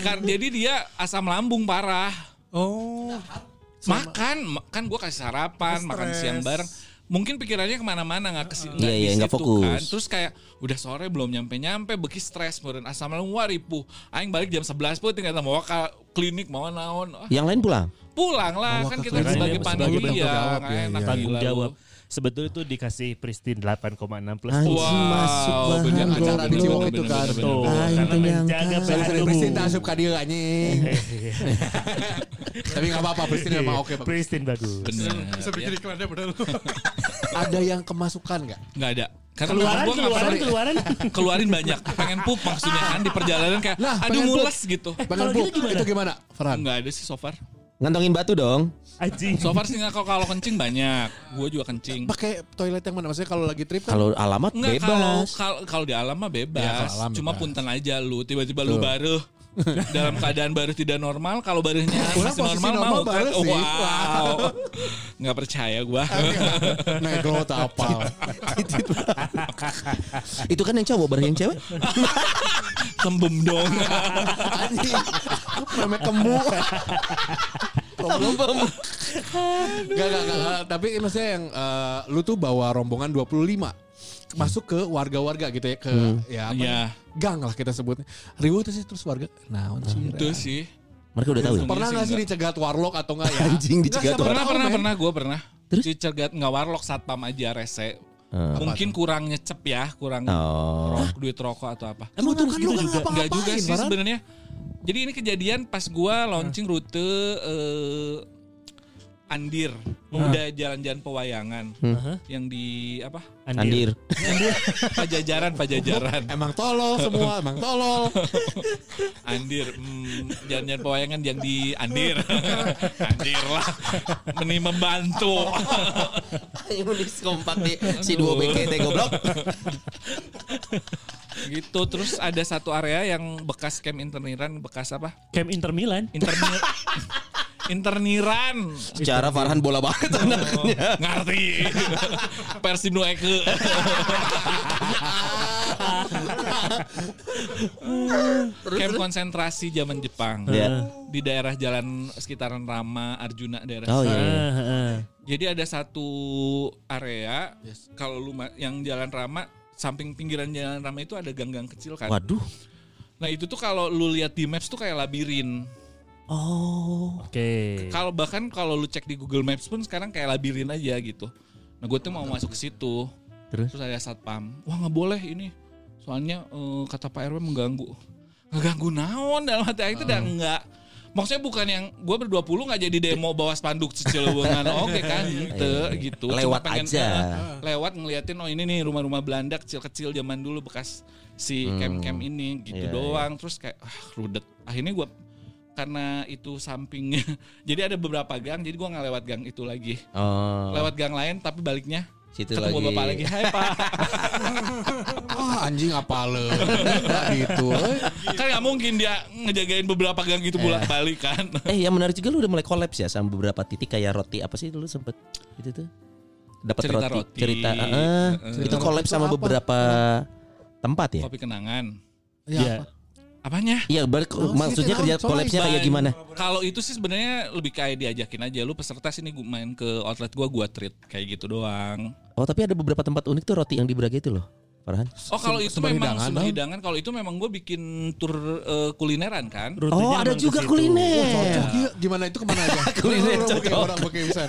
Kan jadi dia asam lambung parah. Oh, makan ma- kan gue kasih sarapan makan siang bareng. Mungkin pikirannya ke mana-mana nggak ke Iya, iya, nggak fokus. kan. Terus kayak udah sore belum nyampe nyampe beki stres kemudian asam lambung wah ripuh. Aing balik jam 11 pun tinggal mau ke klinik mau naon. Ah, Yang lain pulang. Pulang lah kan kita klinik. sebagai Sebagai tanggung ya ya, enak iya. Tanggung jawab. Sebetulnya itu dikasih Pristine 8,6 plus. Anjing. Wow, masuk banget. Acara di Ciwok itu kan. Tuh, karena menjaga kan. pH tubuh. Presiden asup ka dieu anjing. [LAUGHS] Tapi nggak apa-apa, Presiden emang oke bagus. Pristine bagus. Bisa bikin ya. iklannya bener. [LAUGHS] Ada yang kemasukan nggak? nggak ada karena Keluaran, memang gua keluaran, keluaran. keluarin banyak pengen pup maksudnya kan di perjalanan kayak Lah, aduh mules gitu Pengen kalau pup, gitu gimana? itu gimana? Farhan. nggak ada sih so far Ngantongin batu dong. Anjing. so far sih nggak kalau kalau kencing banyak gue juga kencing Pakai toilet yang mana? Maksudnya kalau lagi trip kan Kalau alamat Enggak kalau bebas. kalau kalau di alam mah bebas. Iya, kalau alam Cuma bebas. punten aja lu tiba-tiba lu baru [LAUGHS] dalam keadaan baru tidak normal kalau barunya masih normal, normal mau baru kan? sih. wow nggak percaya gua [LAUGHS] Negro tak apa. [LAUGHS] Itu kan yang cowok baru yang cewek. tembem dong. Namanya kemu. Gak, gak, gak, gak. Tapi maksudnya yang eh, lu tuh bawa rombongan 25 masuk ke warga-warga gitu ya ke ya apa Iya. gang lah kita sebutnya riuh terus terus warga nah sih itu sih Mereka udah tahu ya. pernah sih nggak sih dicegat warlock atau enggak ya Anjing dicegat Nggak, pernah pernah men. pernah gue pernah Terus? dicegat nggak warlock satpam aja rese Ah. mungkin kurang nyecep ya kurang Oh. rok- duit rokok atau apa Emang Tuh, kan lu gitu nggak juga? ngapa-ngapain, Enggak juga sih sebenarnya. Jadi ini kejadian pas gua launching rute eh, Andir, udah jalan-jalan pewayangan yang di apa? Andir. Pajajaran, Pajajaran. [LAUGHS] emang tolol semua emang tolol [LAUGHS] Andir, hmm, jalan-jalan pewayangan yang di Andir. [LAUGHS] Andir lah. Meni membantu. Ayo kompak di si dua BKT goblok. gitu. Terus ada satu area yang bekas camp interniran, bekas apa? Camp Inter Milan. Internir interniran. Secara Farhan bola banget anaknya. Ngerti. [LAUGHS] Persib nu Eke. Camp konsentrasi zaman Jepang. Ya. Di daerah jalan sekitaran Rama, Arjuna daerah Oh situ. iya. Jadi ada satu area kalau lu yang jalan Rama samping pinggiran jalan Rama itu ada gang-gang kecil kan. Waduh. Nah, itu tuh kalau lu lihat di maps tuh kayak labirin. Oh. Oke. Kalau bahkan kalau lu cek di Google Maps pun sekarang kayak labirin aja gitu. Nah gue tuh mau masuk ke situ. Terus? Terus ada satpam. Wah nggak boleh ini. Soalnya eh, kata Pak RW mengganggu. Ngeganggu naon dalam hati aku itu udah enggak. Maksudnya bukan yang gue berdua puluh nggak jadi demo bawa spanduk Cicilewungan [LAUGHS] oke kan gitu gitu. Cuma Lewat aja. eh, lewat ngeliatin oh ini nih rumah-rumah Belanda kecil-kecil zaman dulu bekas si camp-camp ini gitu Iya, doang. Terus kayak ah, rudet. Akhirnya gue karena itu sampingnya [LAUGHS] jadi ada beberapa gang jadi gua nggak lewat gang itu lagi Oh. lewat gang lain tapi baliknya Situ ketemu lagi. bapak lagi hai pak [LAUGHS] ah anjing apa le gitu eh. kan nggak mungkin dia ngejagain beberapa gang itu bolak balik kan [LAUGHS] Eh yang menarik juga lu udah mulai kolaps ya sama beberapa titik kayak roti apa sih dulu sempet itu tuh dapat Cerita roti, roti. cerita ah, ah. Heeh. itu kolaps sama apa? beberapa tempat ya kopi kenangan ya, Ya. Apa? apanya? Iya balik Oh, maksudnya kerja dong, coy. kolapsnya kayak gimana? Kalau itu sih sebenarnya lebih kayak diajakin aja. Lu peserta sini gua main ke outlet gua gua treat kayak gitu doang. Oh tapi ada beberapa tempat unik tuh roti yang di Braga itu loh Farhan. Oh kalau itu Sumber memang hidangan, hidangan. Kalau itu memang gue bikin tur eh, kulineran kan? Rutenya oh ada juga ke situ. kuliner. Cocok. Ya gimana itu ke mana aja? [LAUGHS] Kuliner cocok. orang pakai bisa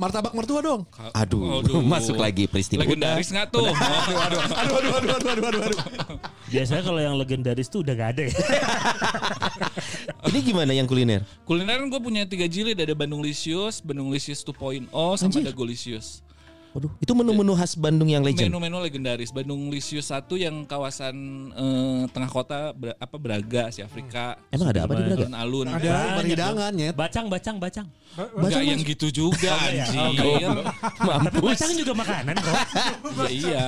martabak mertua dong. Aduh, Aduh. masuk lagi peristiwa. Legendaris nggak tuh? Aduh aduh aduh aduh aduh aduh aduh, aduh. Biasanya kalau yang legendaris tuh udah gak ada ya. [LAUGHS] ini gimana yang kuliner Kulineran gue punya tiga jilid ada Bandung Lisius, Bandung Lisius 2.0 sama Anjir. ada Golisius. Waduh, itu menu-menu khas Bandung yang legend. Menu-menu legendaris. Bandung Lisius satu yang kawasan eh, tengah kota Bra- apa Braga, si Afrika. Emang ada apa di Braga? Alun-alun. ada Banyak berhidangan nyet Bacang, bacang, bacang. Enggak yang gitu juga anjir. Tapi bacang juga makanan kok. ya iya.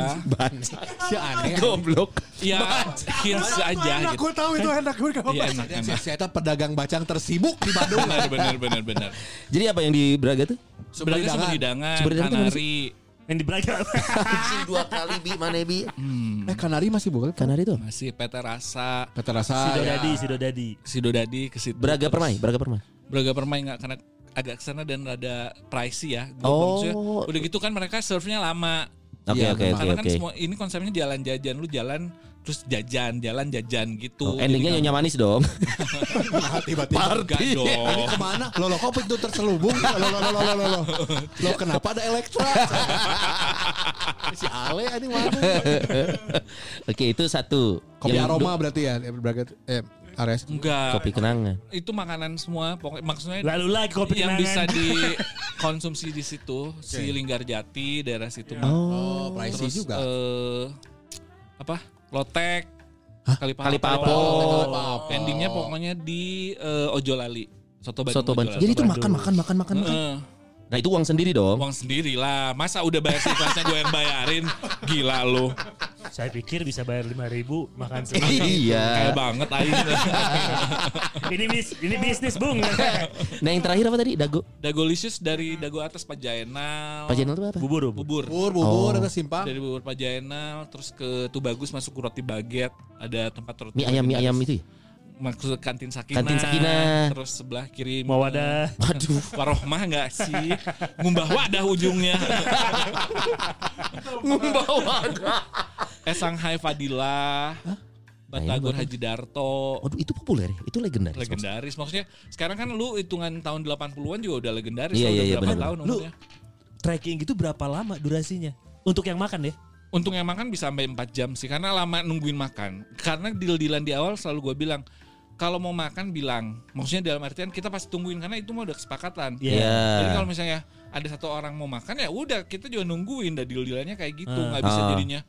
si aneh Goblok. Ya hits aja enak gitu. gue tahu itu enak gue Iya enak Si enak. saya pedagang bacang tersibuk di Bandung. Benar benar benar benar. Jadi apa yang di Braga tuh? Sebenarnya sumber hidangan, Sumber hidangan itu mana kanari. Yang di. [LAUGHS] Anjing dua kali bi mana bi? Hmm, Eh Kanari masih bukan? Kanari tuh. masih PT Rasa, Kata rasa. Sido ya. Dadi, Sido Dadi. Sidodadi ke situ. Braga Terus- Permai, Braga Permai. Braga Permai nggak karena agak ke sana dan rada pricey ya. Gua Oh. udah gitu kan mereka serve-nya lama. Oke Iya, oke Karena kan oke. semua ini konsepnya jalan jajan lu jalan terus jajan jalan jajan gitu. Oh, endingnya nyonya manis dong. [LAUGHS] Nah, tiba-tiba. dong. Ini ke mana? Lo lo kok itu terselubung? Lo lo lo lo lo lo. lo. Lo kenapa ada Elektra? [LAUGHS] si Ale ini mana? Oke itu satu. Kopi Yang aroma berarti ya? Eh, Braga eh Ares. Enggak. Kopi kenangan. Itu makanan semua pokoknya maksudnya Lalu lagi kopi yang kenangan. bisa dikonsumsi [LAUGHS] di situ si Linggarjati daerah situ mah. Oh, pricey Terus juga. eh, apa? Lotek. Kali Kalipapo. Endingnya pokoknya di eh, Ojolali. Soto Bandung. Soto Bandung. Jadi itu makan makan makan makan makan. Heeh. Nah itu uang sendiri dong. Uang sendiri lah. Masa udah bayar si kelasnya gue yang bayarin? Gila lu. Saya pikir bisa bayar 5 ribu makan [LAUGHS] Kayak Iya. banget aing. [LAUGHS] ini bis, ini bisnis bung. Nah yang terakhir apa tadi? Dago. Dagolicious dari dago atas Pajaenal. Pajaenal itu apa? Bubur bubur. Bubur. Bubur, bubur, Oh. ada simpang. Dari bubur Pajaenal terus ke Tubagus masuk ke roti baget, ada tempat roti. Mie ayam mie ayam itu ya? Maksud kantin Sakinah. Kantin Sakinah. Terus sebelah kiri Mau wadah. [LAUGHS] Waduh. Warohmah enggak sih? Ngumbah wadah ujungnya. [LAUGHS] Ngumbah wadah. eh Shanghai Fadilah. Batagor Haji Darto. Waduh itu populer ya? Itu legendaris. legendaris maksudnya sekarang kan lu hitungan tahun 80-an juga udah legendaris Iya, iya, udah iya, berapa benar. tahun Lu umurnya trekking gitu berapa lama durasinya? Untuk yang makan ya? Untung yang makan bisa sampai 4 jam sih karena lama nungguin makan. Karena deal-dealan di awal selalu gue bilang kalau mau makan bilang. Maksudnya dalam artian kita pasti tungguin karena itu mah udah kesepakatan. Iya. Iya. Jadi kalau misalnya ada satu orang mau makan ya udah kita juga nungguin dah deal-dealannya kayak gitu. Ah. nggak bisa Ah. jadinya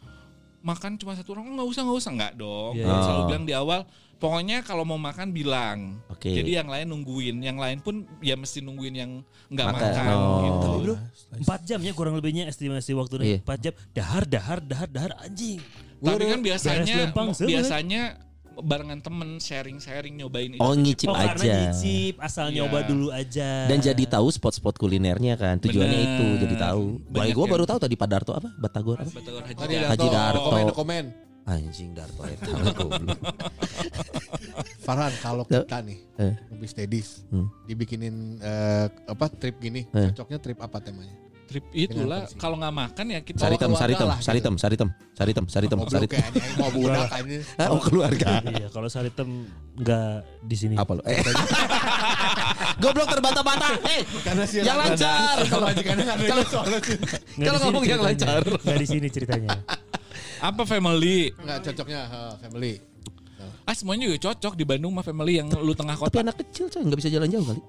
makan cuma satu orang nggak usah nggak usah nggak dong. Iya. Gua Ah. Selalu bilang di awal pokoknya kalau mau makan bilang. Oke. Jadi yang lain nungguin, yang lain pun ya mesti nungguin yang nggak Makan. makan, Oh. gitu. Bro, 4 jam ya kurang lebihnya estimasi waktunya. Iya. 4 jam. Dahar, dahar, dahar, dahar anjing. Tapi kan biasanya biasanya barengan temen sharing-sharing nyobain itu. Oh ngicip Oh aja. nyicip, asal Iya. nyoba dulu aja. Dan jadi tahu spot-spot kulinernya kan. Tujuannya Bener. itu jadi tahu. Wah, Banyak gue baru tahu tadi Pak Darto apa? Batagor apa? Batagor Haji Darto. Haji Darto. Komen, komen. Anjing Darto ya tahu. [LAUGHS] Farhan, kalau kita nih, Eh. Rubis Dedis, Hmm. dibikinin eh, apa trip gini, Eh. cocoknya trip apa temanya? Trip itulah kalau nggak makan ya kita Saritem, saritem, lah gitu. saritem, saritem, saritem, saritem, Goblok saritem. kayaknya mau budak [LAUGHS] aja. Oh keluarga. Iya, kalau Saritem nggak di sini. Apa lo? Eh. [LAUGHS] Goblok terbantah-bantah. Eh, Karena yang lancar. [LAUGHS] Kalau Kalau- ngomong yang lancar. Nggak di sini ceritanya. apa family. Nggak cocoknya eh, family. Ah semuanya juga cocok di Bandung mah family yang lu tengah Tapi kota. anak kecil coy nggak bisa jalan jauh kali.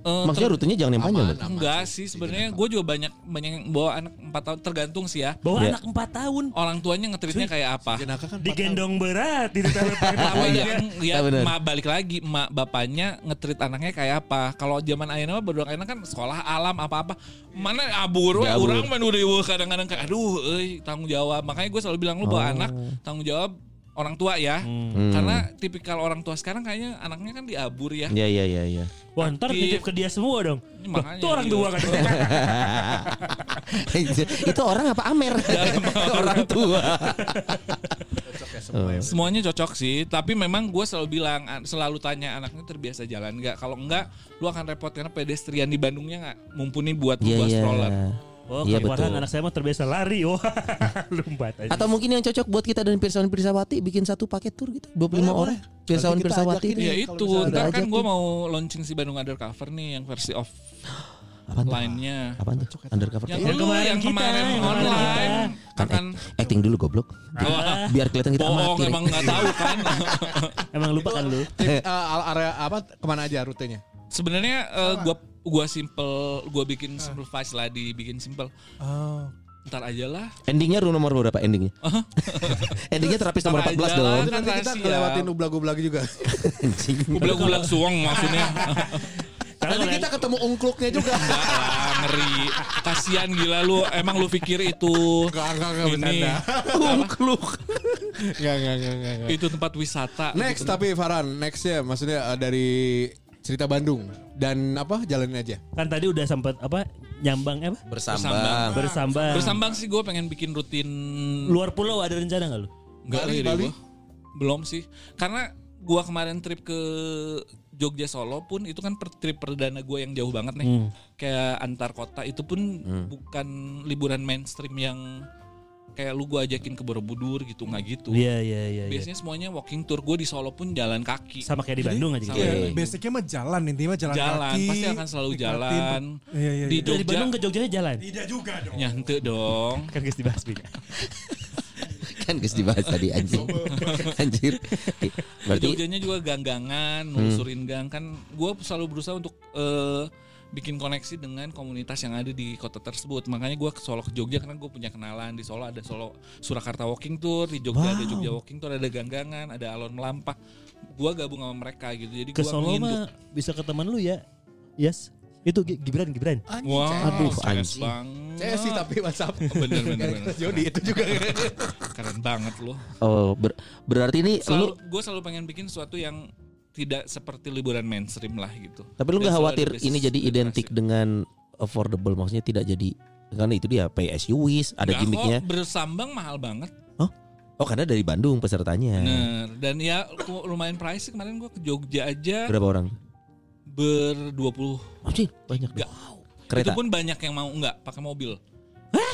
Eh, Maksudnya ter- rutenya jangan yang panjang. Aman, enggak sih sebenarnya gue juga banyak banyak yang bawa anak 4 tahun tergantung sih ya. Bawa Iya. anak 4 tahun. Orang tuanya ngetritnya kayak apa? Jenaka kan Digendong berat di. Apa ya, ya bener. emak balik lagi emak bapaknya ngetrit anaknya kayak apa kalau zaman ayana mah berdua kan sekolah alam apa-apa mana abur we Ya, abur. urang mah nu riweuh kadang-kadang kayak aduh euy tanggung jawab makanya gue selalu bilang lu Oh. bawa anak tanggung jawab orang tua ya Hmm. karena tipikal orang tua sekarang kayaknya anaknya kan diabur ya Iya iya iya iya. Wah ntar Aktif. nitip ke dia semua dong. Ini Loh, makanya Tuh orang iya. tua kan. [LAUGHS] itu orang apa Amer? [LAUGHS] [LAUGHS] orang tua. semuanya cocok sih tapi memang gue selalu bilang an- selalu tanya anaknya terbiasa jalan nggak kalau enggak lu akan repot karena pedestrian di Bandungnya nggak mumpuni buat Iya buat iya. stroller Oh, Iya betul. anak saya mah terbiasa lari. Wah, [LAUGHS] lompat aja. Atau mungkin yang cocok buat kita dan Pirsawan Pirsawati bikin satu paket tour gitu 25 orang. Pirsawan Pirsawati. Ya kalau itu, ntar kan gue mau launching si Bandung Undercover nih yang versi off Apaan tuh? line-nya. Apaan tuh? Undercover. Yang, Yang kemarin yang kita, kemarin yang online Kan akan act- acting dulu goblok. Wah, Biar kelihatan kita bohong amatir. emang nggak tahu kan. [LAUGHS] Emang lupa kan lu? Eh, area apa ke mana aja rutenya? Sebenarnya eh, gua gua simple, gua bikin simplifies lah dibikin simple. Oh. Ntar aja lah. Endingnya room nomor berapa [LAUGHS] endingnya? endingnya terapis nomor Ntar 14 aja dong. nanti kita rahasia. ngelewatin ublag-ublag juga. Anjing. [LAUGHS] Gublag-gublag suang maksudnya. Karena [LAUGHS] Nanti kita ketemu ungkluknya juga. Enggak lah, ngeri. Kasian gila lu. Emang lu pikir itu Enggak, enggak, enggak, ini bercanda. Ungkluk. Enggak, enggak, enggak, enggak, itu tempat wisata. Next tapi Farhan, nextnya maksudnya eh, dari cerita Bandung dan apa jalanin aja. kan tadi udah sempat apa nyambang apa? Bersambang. Bersambang. Bersambang sih gue pengen bikin rutin Luar pulau ada rencana nggak lu? Enggak Bali, Bali? gua. Belum sih. Karena gua kemarin trip ke Jogja Solo pun itu kan per trip perdana gue yang jauh banget nih. Hmm. Kayak antar kota itu pun bukan liburan mainstream yang kayak lu gua ajakin ke Borobudur gitu nggak gitu. Iya iya iya. iya. Biasanya semuanya walking tour. Gue di Solo pun jalan kaki. Sama kayak di Bandung aja gitu. Iya, basicnya mah jalan intinya jalan, Jalan, kaki. pasti akan selalu jalan. Iya iya. Di iya. Dari Jogja. Bandung ke Jogja jalan. Tidak juga dong. Nyante dong. Kan guys dibahas Bing. kan guys dibahas tadi anjing. Anjir. Di Berarti Jogjanya juga gang-gangan, nelusurin gang kan. Gue selalu berusaha untuk eh, bikin koneksi dengan komunitas yang ada di kota tersebut. Makanya gue ke Solo ke Jogja karena gue punya kenalan di Solo ada Solo Surakarta Walking Tour, di Jogja ada Jogja Walking Tour, ada gang-gangan, ada alon melampah. Gue gabung sama mereka gitu. Jadi Ke gue Solo mah bisa ke teman lu ya. Yes. Itu Gi- Gibran Gibran. Wah, Aduh, keren anjing. banget. Saya sih tapi WhatsApp. Bener, bener, bener. Jody itu juga. Keren banget loh. Oh, ber- berarti ini Selalu, lu gue selalu pengen bikin sesuatu yang tidak seperti liburan mainstream lah gitu. tapi lu nggak khawatir ini jadi identik dengan affordable maksudnya tidak jadi karena itu dia pay as you wish, ada Nggak gimmicknya. kok, bersambang mahal banget. Oh, karena dari Bandung pesertanya. Bener. Dan ya lumayan pricey kemarin gue ke Jogja aja Berapa orang? ber 20 Anjing, banyak. Nggak. dong. Kereta. Itu pun banyak yang mau enggak pakai mobil. Hah?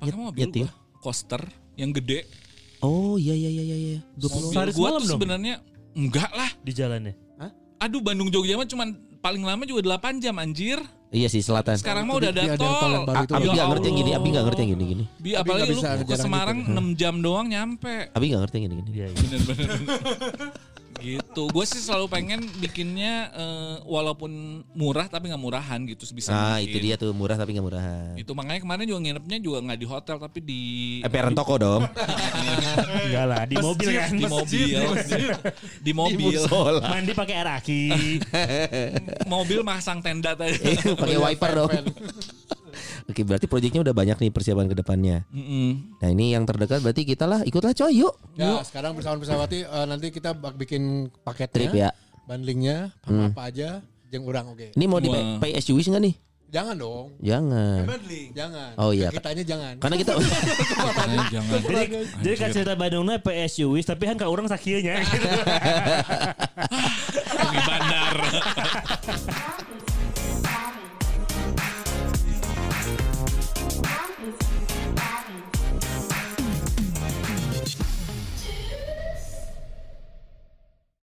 Pakai mobil nyetir? gua. Coaster yang gede. Oh, iya iya iya iya iya. Mobil Sehari gua tuh sebenarnya enggak lah. Di jalannya. Aduh Bandung Jogja mah cuman paling lama juga 8 jam anjir. Iya sih selatan. Sekarang mah udah ada ada tol tol. yang baru A- itu. Abi Ya nggak ngerti yang gini. Abi nggak ngerti yang gini gini. Bi, apalagi lu ke jarang Semarang gitu. 6 jam doang nyampe. Abi nggak ngerti yang gini gini. Iya, iya. Bener-bener. [LAUGHS] gitu. Gue sih selalu pengen bikinnya eh, walaupun murah tapi nggak murahan gitu sebisa Nah, mungkin. itu dia tuh murah tapi nggak murahan. Itu makanya kemarin juga nginepnya juga nggak di hotel tapi di Emperan toko dong. [LAUGHS] Enggak lah, di mobil kan. di mobil di mobil Mandi pakai air aki. mobil masang tenda tadi Pakai wiper dong. Oke, berarti proyeknya udah banyak nih persiapan ke depannya. Mm -hmm. Nah, ini yang terdekat berarti kita lah ikutlah coy yuk. Ya, yuk. sekarang bersama-bersamawati uh, eh, nanti kita bikin paket Trip ya. Bundlingnya apa-apa hmm. aja yang orang oke. Okay. Ini mau di wow. pay wish nih? Jangan dong. Jangan. Jangan. Oh iya. Kitanya jangan. Karena kita [LAUGHS] jangan. Jadi, jadi kan cerita Bandungnya PSUwis, tapi kan kalau orang sakitnya. [LAUGHS] Di bandar. [LAUGHS]